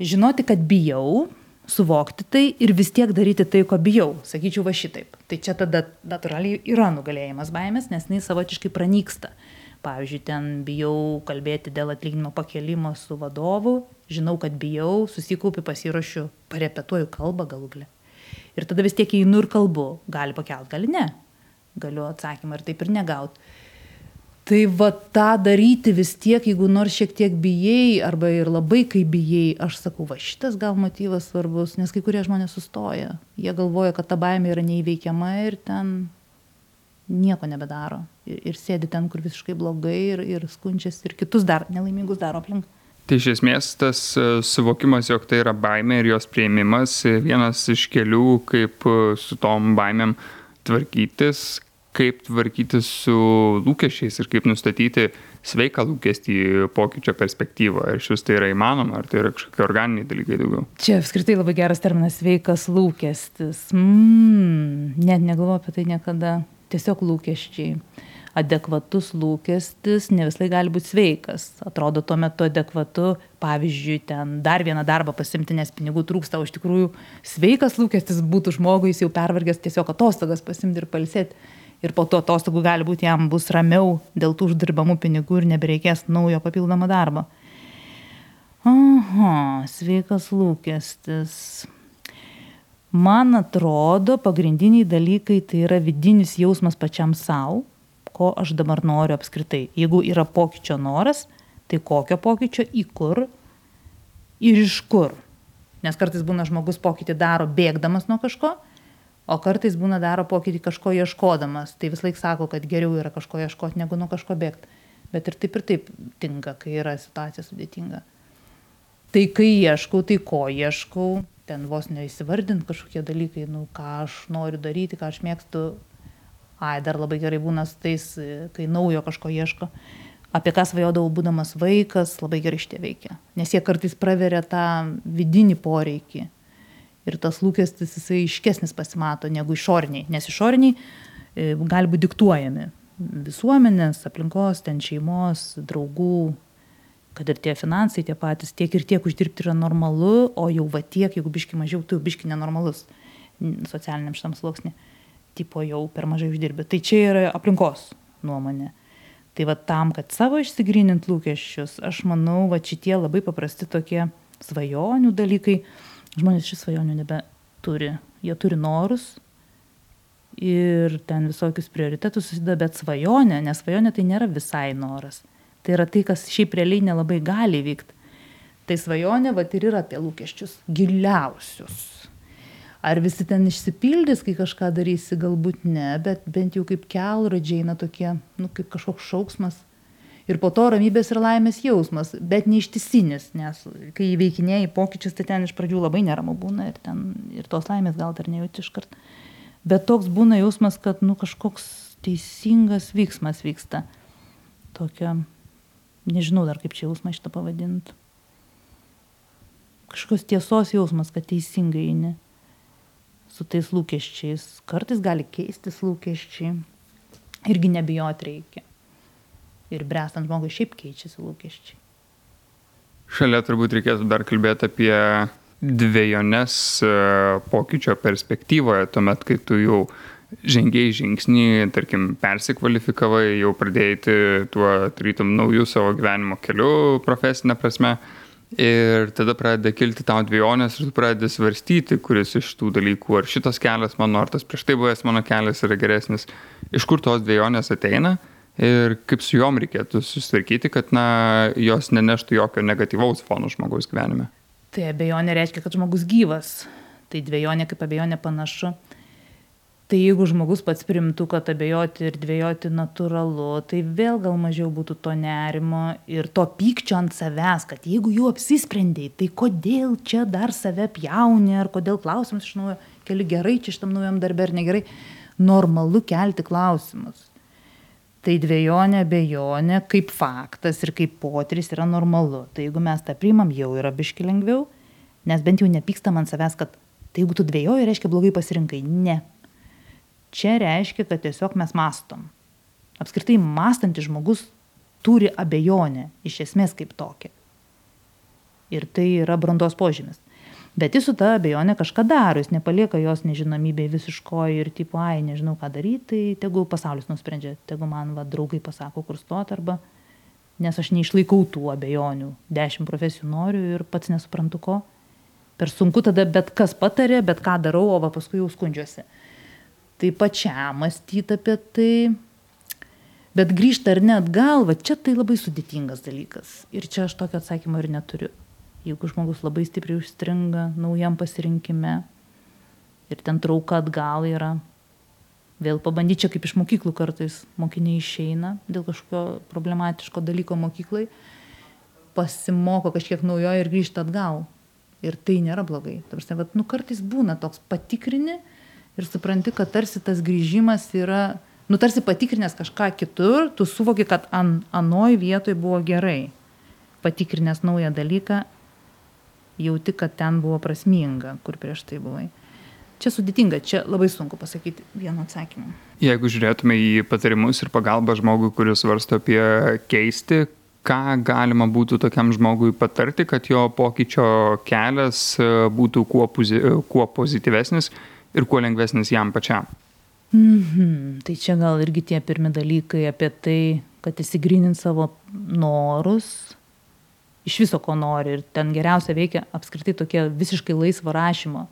žinoti, kad bijau, suvokti tai ir vis tiek daryti tai, ko bijau. Sakyčiau va šitaip. Tai čia tada natūraliai yra nugalėjimas baimės, nes jis savotiškai pranyksta. Pavyzdžiui, ten bijau kalbėti dėl atlyginimo pakelimo su vadovu, žinau, kad bijau, susikaupiu, pasiruošiu, parepetuoju kalbą galų galę. Ir tada vis tiek einu ir kalbu. Gali pakelt, gali ne. Galiu atsakymą ir taip ir negauti tai va tą daryti vis tiek jeigu nors šiek tiek bijai arba ir labai kai bijai aš sakau va šitas gal motyvas svarbus nes kai kurie žmonės sustoja. Jie galvoja kad ta baimė yra neįveikiama ir ten nieko nebedaro. Ir, ir sėdi ten kur visiškai blogai ir, ir skundžiasi ir kitus dar nelaimingus daro aplink. Tai iš esmės tas e, suvokimas, jog tai yra baimė ir jos prieimimas, e, vienas iš kelių, kaip e, su tom baimėm tvarkytis, kaip tvarkytis su lūkesčiais ir kaip nustatyti sveiką lūkestį pokyčio perspektyvą. Ar šis tai yra įmanoma, ar tai yra kažkokie organiniai dalykai daugiau? Čia apskritai labai geras terminas sveikas lūkestis. Mm, net negalvoju apie tai niekada. Tiesiog lūkesčiai. Adekvatus lūkestis ne visai gali būti sveikas. Atrodo tuo metu adekvatu, pavyzdžiui, ten dar vieną darbą pasimti, nes pinigų trūksta, o iš tikrųjų sveikas lūkestis būtų žmogui, jis jau pervargęs tiesiog atostogas pasimti ir palsėti ir po tų atostogų gali būti jam bus ramiau dėl tų uždirbamų pinigų ir nebereikės naujo papildomo darbo. Aha, sveikas lūkestis. Man atrodo, pagrindiniai dalykai tai yra vidinis jausmas pačiam savo, ko aš dabar noriu apskritai. Jeigu yra pokyčio noras, tai kokio pokyčio, į kur ir iš kur. Nes kartais būna žmogus pokytį daro bėgdamas nuo kažko, o kartais būna daro pokytį kažko ieškodamas. Tai visąlaik sako kad geriau yra kažko ieškot negu nuo kažko bėgt. Bet ir taip ir taip tinka kai yra situacija sudėtinga. Tai kai ieškau tai ko ieškau ten vos neįsivardint kažkokie dalykai nu ką aš noriu daryti ką aš mėgstu. Ai dar labai gerai būna su tais kai naujo kažko ieško. Apie ką svajodavau būdamas vaikas labai gerai šitie veikia. Nes jie kartais praveria tą vidinį poreikį ir tas lūkestis jisai aiškesnis pasimato negu išoriniai, nes išoriniai e, gali būti diktuojami visuomenės, aplinkos, ten šeimos, draugų, kad ir tie finansai tie patys, tiek ir tiek uždirbti yra normalu, o jau va tiek, jeigu biški mažiau, tu biški nenormalus socialiniam šitam sluoksnį, tipo jau per mažai uždirbi. Tai čia yra aplinkos nuomonė. Tai va tam, kad savo išsigrynint lūkesčius, aš manau, va šitie labai paprasti tokie svajonių dalykai, žmonės šis svajonių nebeturi. Jie turi norus ir ten visokius prioritetus susideda, bet svajonė, nes svajonė tai nėra visai noras. Tai yra tai, kas šiaip realiai nelabai gali vykti. Tai svajonė, va ir yra apie lūkesčius giliausius. Ar visi ten išsipildys, kai kažką darysi, galbūt ne, bet bent jau kaip kelrodžiai, na tokie, nu kaip kažkoks šauksmas ir po to ramybės ir laimės jausmas, bet neištisinis, nes kai įveikinėjai pokyčius, tai ten iš pradžių labai neramu būna ir, ten, ir tos laimės gal dar nejauti iš karto. Bet toks būna jausmas, kad nu, kažkoks teisingas vyksmas vyksta. Tokia, nežinau dar kaip čia jausmą šitą pavadinti. Kažkokios tiesos jausmas, kad teisingai eini su tais lūkesčiais. Kartais gali keistis lūkesčiai. Irgi nebijot reikia ir bręstant žmogui šiaip keičiasi lūkesčiai. Šalia turbūt reikėtų dar kalbėti apie dviejones e, pokyčio perspektyvoje, tuomet, kai tu jau žengiai žingsnį, tarkim, persikvalifikavai, jau pradėjai tuo, tarytum, naujų savo gyvenimo keliu profesinė prasme. Ir tada pradeda kilti tau dviejonės ir tu pradedi svarstyti, kuris iš tų dalykų, ar šitas kelias mano, ar tas prieš tai buvęs mano kelias yra geresnis. Iš kur tos dviejonės ateina ir kaip su juom reikėtų susitvarkyti, kad na, jos neneštų jokio negatyvaus fono žmogaus gyvenime. Tai abejonė reiškia, kad žmogus gyvas. Tai dviejonė kaip abejonė panašu. Tai jeigu žmogus pats primtų, kad abejoti ir dvėjoti natūralu, tai vėl gal mažiau būtų to nerimo ir to pykčio ant savęs, kad jeigu jau apsisprendėjai, tai kodėl čia dar save pjauni, ar kodėl klausimus iš naujo keli gerai čia šitam naujam darbė ar negerai. Normalu kelti klausimus. Tai dviejonė, bejonė, kaip faktas ir kaip potyris yra normalu. Tai jeigu mes tą priimam, jau yra biški lengviau, nes bent jau nepykstam ant savęs, kad tai jeigu tu dviejoji, reiškia blogai pasirinkai. Ne, Čia reiškia, kad tiesiog mes mastom. Apskritai, mąstantis žmogus turi abejonę iš esmės kaip tokia. Ir tai yra brandos požymis. Bet jis su ta abejonė kažką daro, jis nepalieka jos nežinomybėje visiškoji ir tipo, ai, nežinau ką daryti, tai tegu pasaulis nusprendžia, tegu man va, draugai pasako, kur stot arba, nes aš neišlaikau tų abejonių, dešimt profesijų noriu ir pats nesuprantu ko. Per sunku tada bet kas patarė, bet ką darau, o va paskui jau skundžiuosi tai pačiam mąstyt apie tai. Bet grįžti ar ne atgal, va čia tai labai sudėtingas dalykas. Ir čia aš tokio atsakymo ir neturiu. Jeigu žmogus labai stipriai užstringa naujam pasirinkime ir ten trauka atgal yra, vėl pabandyti čia kaip iš mokyklų kartais mokiniai išeina dėl kažkokio problematiško dalyko mokyklai, pasimoko kažkiek naujojo ir grįžta atgal. Ir tai nėra blogai. Tarsi, vat, nu, kartais būna toks patikrini, ir supranti, kad tarsi tas grįžimas yra, nu tarsi patikrinęs kažką kitur, tu suvoki, kad an, anoj vietoj buvo gerai. Patikrinęs naują dalyką, jauti, kad ten buvo prasminga, kur prieš tai buvai. Čia sudėtinga, čia labai sunku pasakyti vienu atsakymu. Jeigu žiūrėtume į patarimus ir pagalbą žmogui, kuris svarsto apie keisti, ką galima būtų tokiam žmogui patarti, kad jo pokyčio kelias būtų kuo, kuo pozityvesnis ir kuo lengvesnis jam pačiam. Mhm. Tai čia gal irgi tie pirmi dalykai apie tai, kad įsigrynint savo norus, iš viso ko nori. Ir ten geriausia veikia apskritai tokie visiškai laisvo rašymo.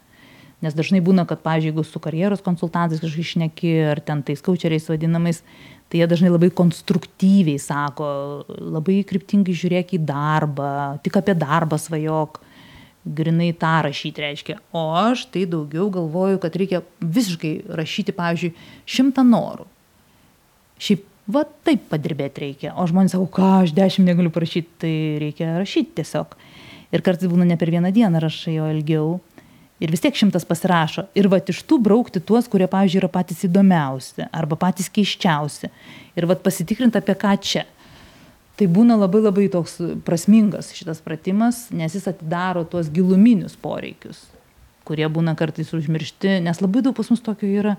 Nes dažnai būna, kad, pavyzdžiui, jeigu su karjeros konsultantais kažkaip išneki ar ten tais kaučeriais vadinamais, tai jie dažnai labai konstruktyviai sako, labai kryptingai žiūrėk į darbą, tik apie darbą svajok grinai tą rašyti reiškia. O aš tai daugiau galvoju, kad reikia visiškai rašyti, pavyzdžiui, šimtą norų. Šiaip, va taip padirbėti reikia. O žmonės sako, ką aš dešimt negaliu parašyti, tai reikia rašyti tiesiog. Ir kartais būna ne per vieną dieną rašai, o ilgiau. Ir vis tiek šimtas pasirašo. Ir va iš tų braukti tuos, kurie, pavyzdžiui, yra patys įdomiausi arba patys keiščiausi. Ir va pasitikrinti apie ką čia tai būna labai labai toks prasmingas šitas pratimas, nes jis atidaro tuos giluminius poreikius, kurie būna kartais užmiršti, nes labai daug pas mus tokio yra,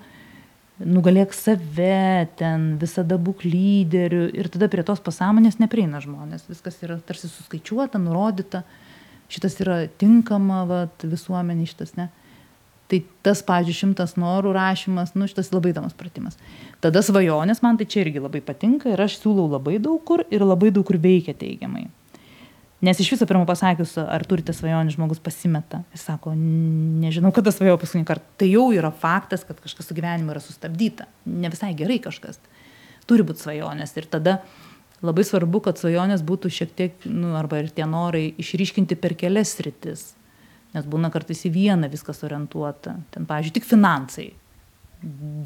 nugalėk save, ten visada būk lyderiu ir tada prie tos pasąmonės neprieina žmonės, viskas yra tarsi suskaičiuota, nurodyta, šitas yra tinkama vat, visuomenė, šitas ne. Tai tas, pavyzdžiui, šimtas norų rašymas, nu, šitas labai įdomus pratimas. Tada svajonės man tai čia irgi labai patinka ir aš siūlau labai daug kur ir labai daug kur veikia teigiamai. Nes iš viso pirmą pasakius, ar turite svajonę, žmogus pasimeta. Jis sako, nežinau, kada svajojau paskutinį kartą. Tai jau yra faktas, kad kažkas su gyvenimu yra sustabdyta. Ne visai gerai kažkas. Turi būti svajonės. Ir tada labai svarbu, kad svajonės būtų šiek tiek, nu, arba ir tie norai išryškinti per kelias rytis nes būna kartais į vieną viskas orientuota. Ten, pavyzdžiui, tik finansai.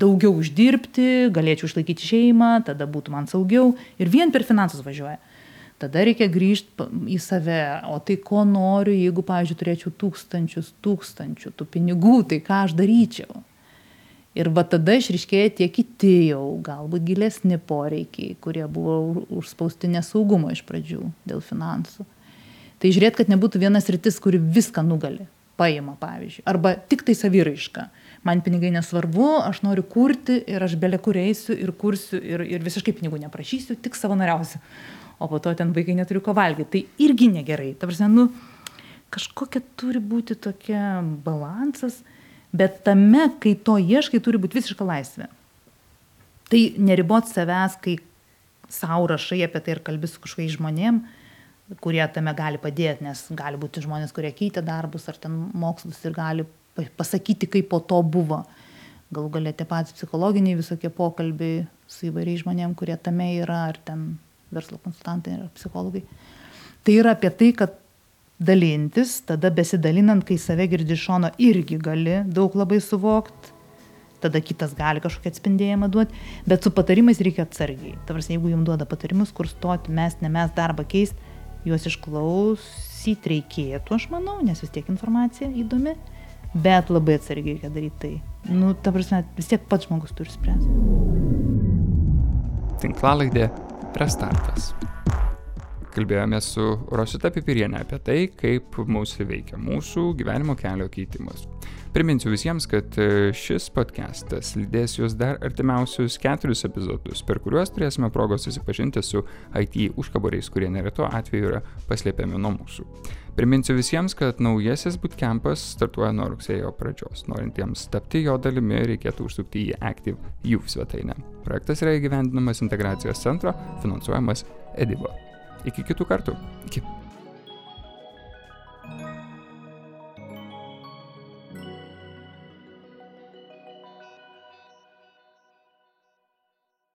Daugiau uždirbti, galėčiau išlaikyti šeimą, tada būtų man saugiau ir vien per finansus važiuoja. Tada reikia grįžti į save, o tai ko noriu, jeigu, pavyzdžiui, turėčiau tūkstančius, tūkstančių tų pinigų, tai ką aš daryčiau. Ir va tada išriškėja tie kiti jau, galbūt gilesni poreikiai, kurie buvo užspausti nesaugumo iš pradžių dėl finansų. Tai žiūrėt, kad nebūtų vienas rytis, kuri viską nugali, paima pavyzdžiui. Arba tik tai saviraiška. Man pinigai nesvarbu, aš noriu kurti ir aš belė kur eisiu ir kursiu ir, ir visiškai pinigų neprašysiu, tik savanoriausiu. O po to ten vaikai neturi ko valgyti. Tai irgi negerai. Ta prasme, nu, kažkokia turi būti tokia balansas, bet tame, kai to ieškai, turi būti visiška laisvė. Tai neribot savęs, kai savo rašai apie tai ir kalbi su kažkokiais žmonėmis kurie tame gali padėti, nes gali būti žmonės, kurie keitė darbus ar ten mokslus ir gali pasakyti, kaip po to buvo. Galų galia tie patys psichologiniai visokie pokalbiai su įvairiais žmonėm, kurie tame yra, ar ten verslo konsultantai, ar psichologai. Tai yra apie tai, kad dalintis, tada besidalinant, kai save girdi iš šono, irgi gali daug labai suvokti, tada kitas gali kažkokį atspindėjimą duoti, bet su patarimais reikia atsargiai. Tavars, jeigu jums duoda patarimus, kur stoti, mes, ne mes darbą keisti, juos išklausyti reikėtų, aš manau, nes vis tiek informacija įdomi, bet labai atsargiai reikia daryti tai. Nu, ta prasme, vis tiek pats žmogus turi spręsti. Tinklalaidė Restartas. Kalbėjome su Rosita Pipirienė apie tai, kaip mūsų veikia mūsų gyvenimo kelio keitimas. Priminsiu visiems, kad e, šis podcastas lydės jūs dar artimiausius keturis epizodus, per kuriuos turėsime progos susipažinti su IT užkaboriais, kurie neretu atveju yra paslėpiami nuo mūsų. Priminsiu visiems, kad naujasis bootcampas startuoja nuo rugsėjo pradžios. Norintiems tapti jo dalimi, reikėtų užsukti į Active Youth svetainę. Projektas yra įgyvendinamas integracijos centro, finansuojamas Edibo. Iki kitų kartų. Iki.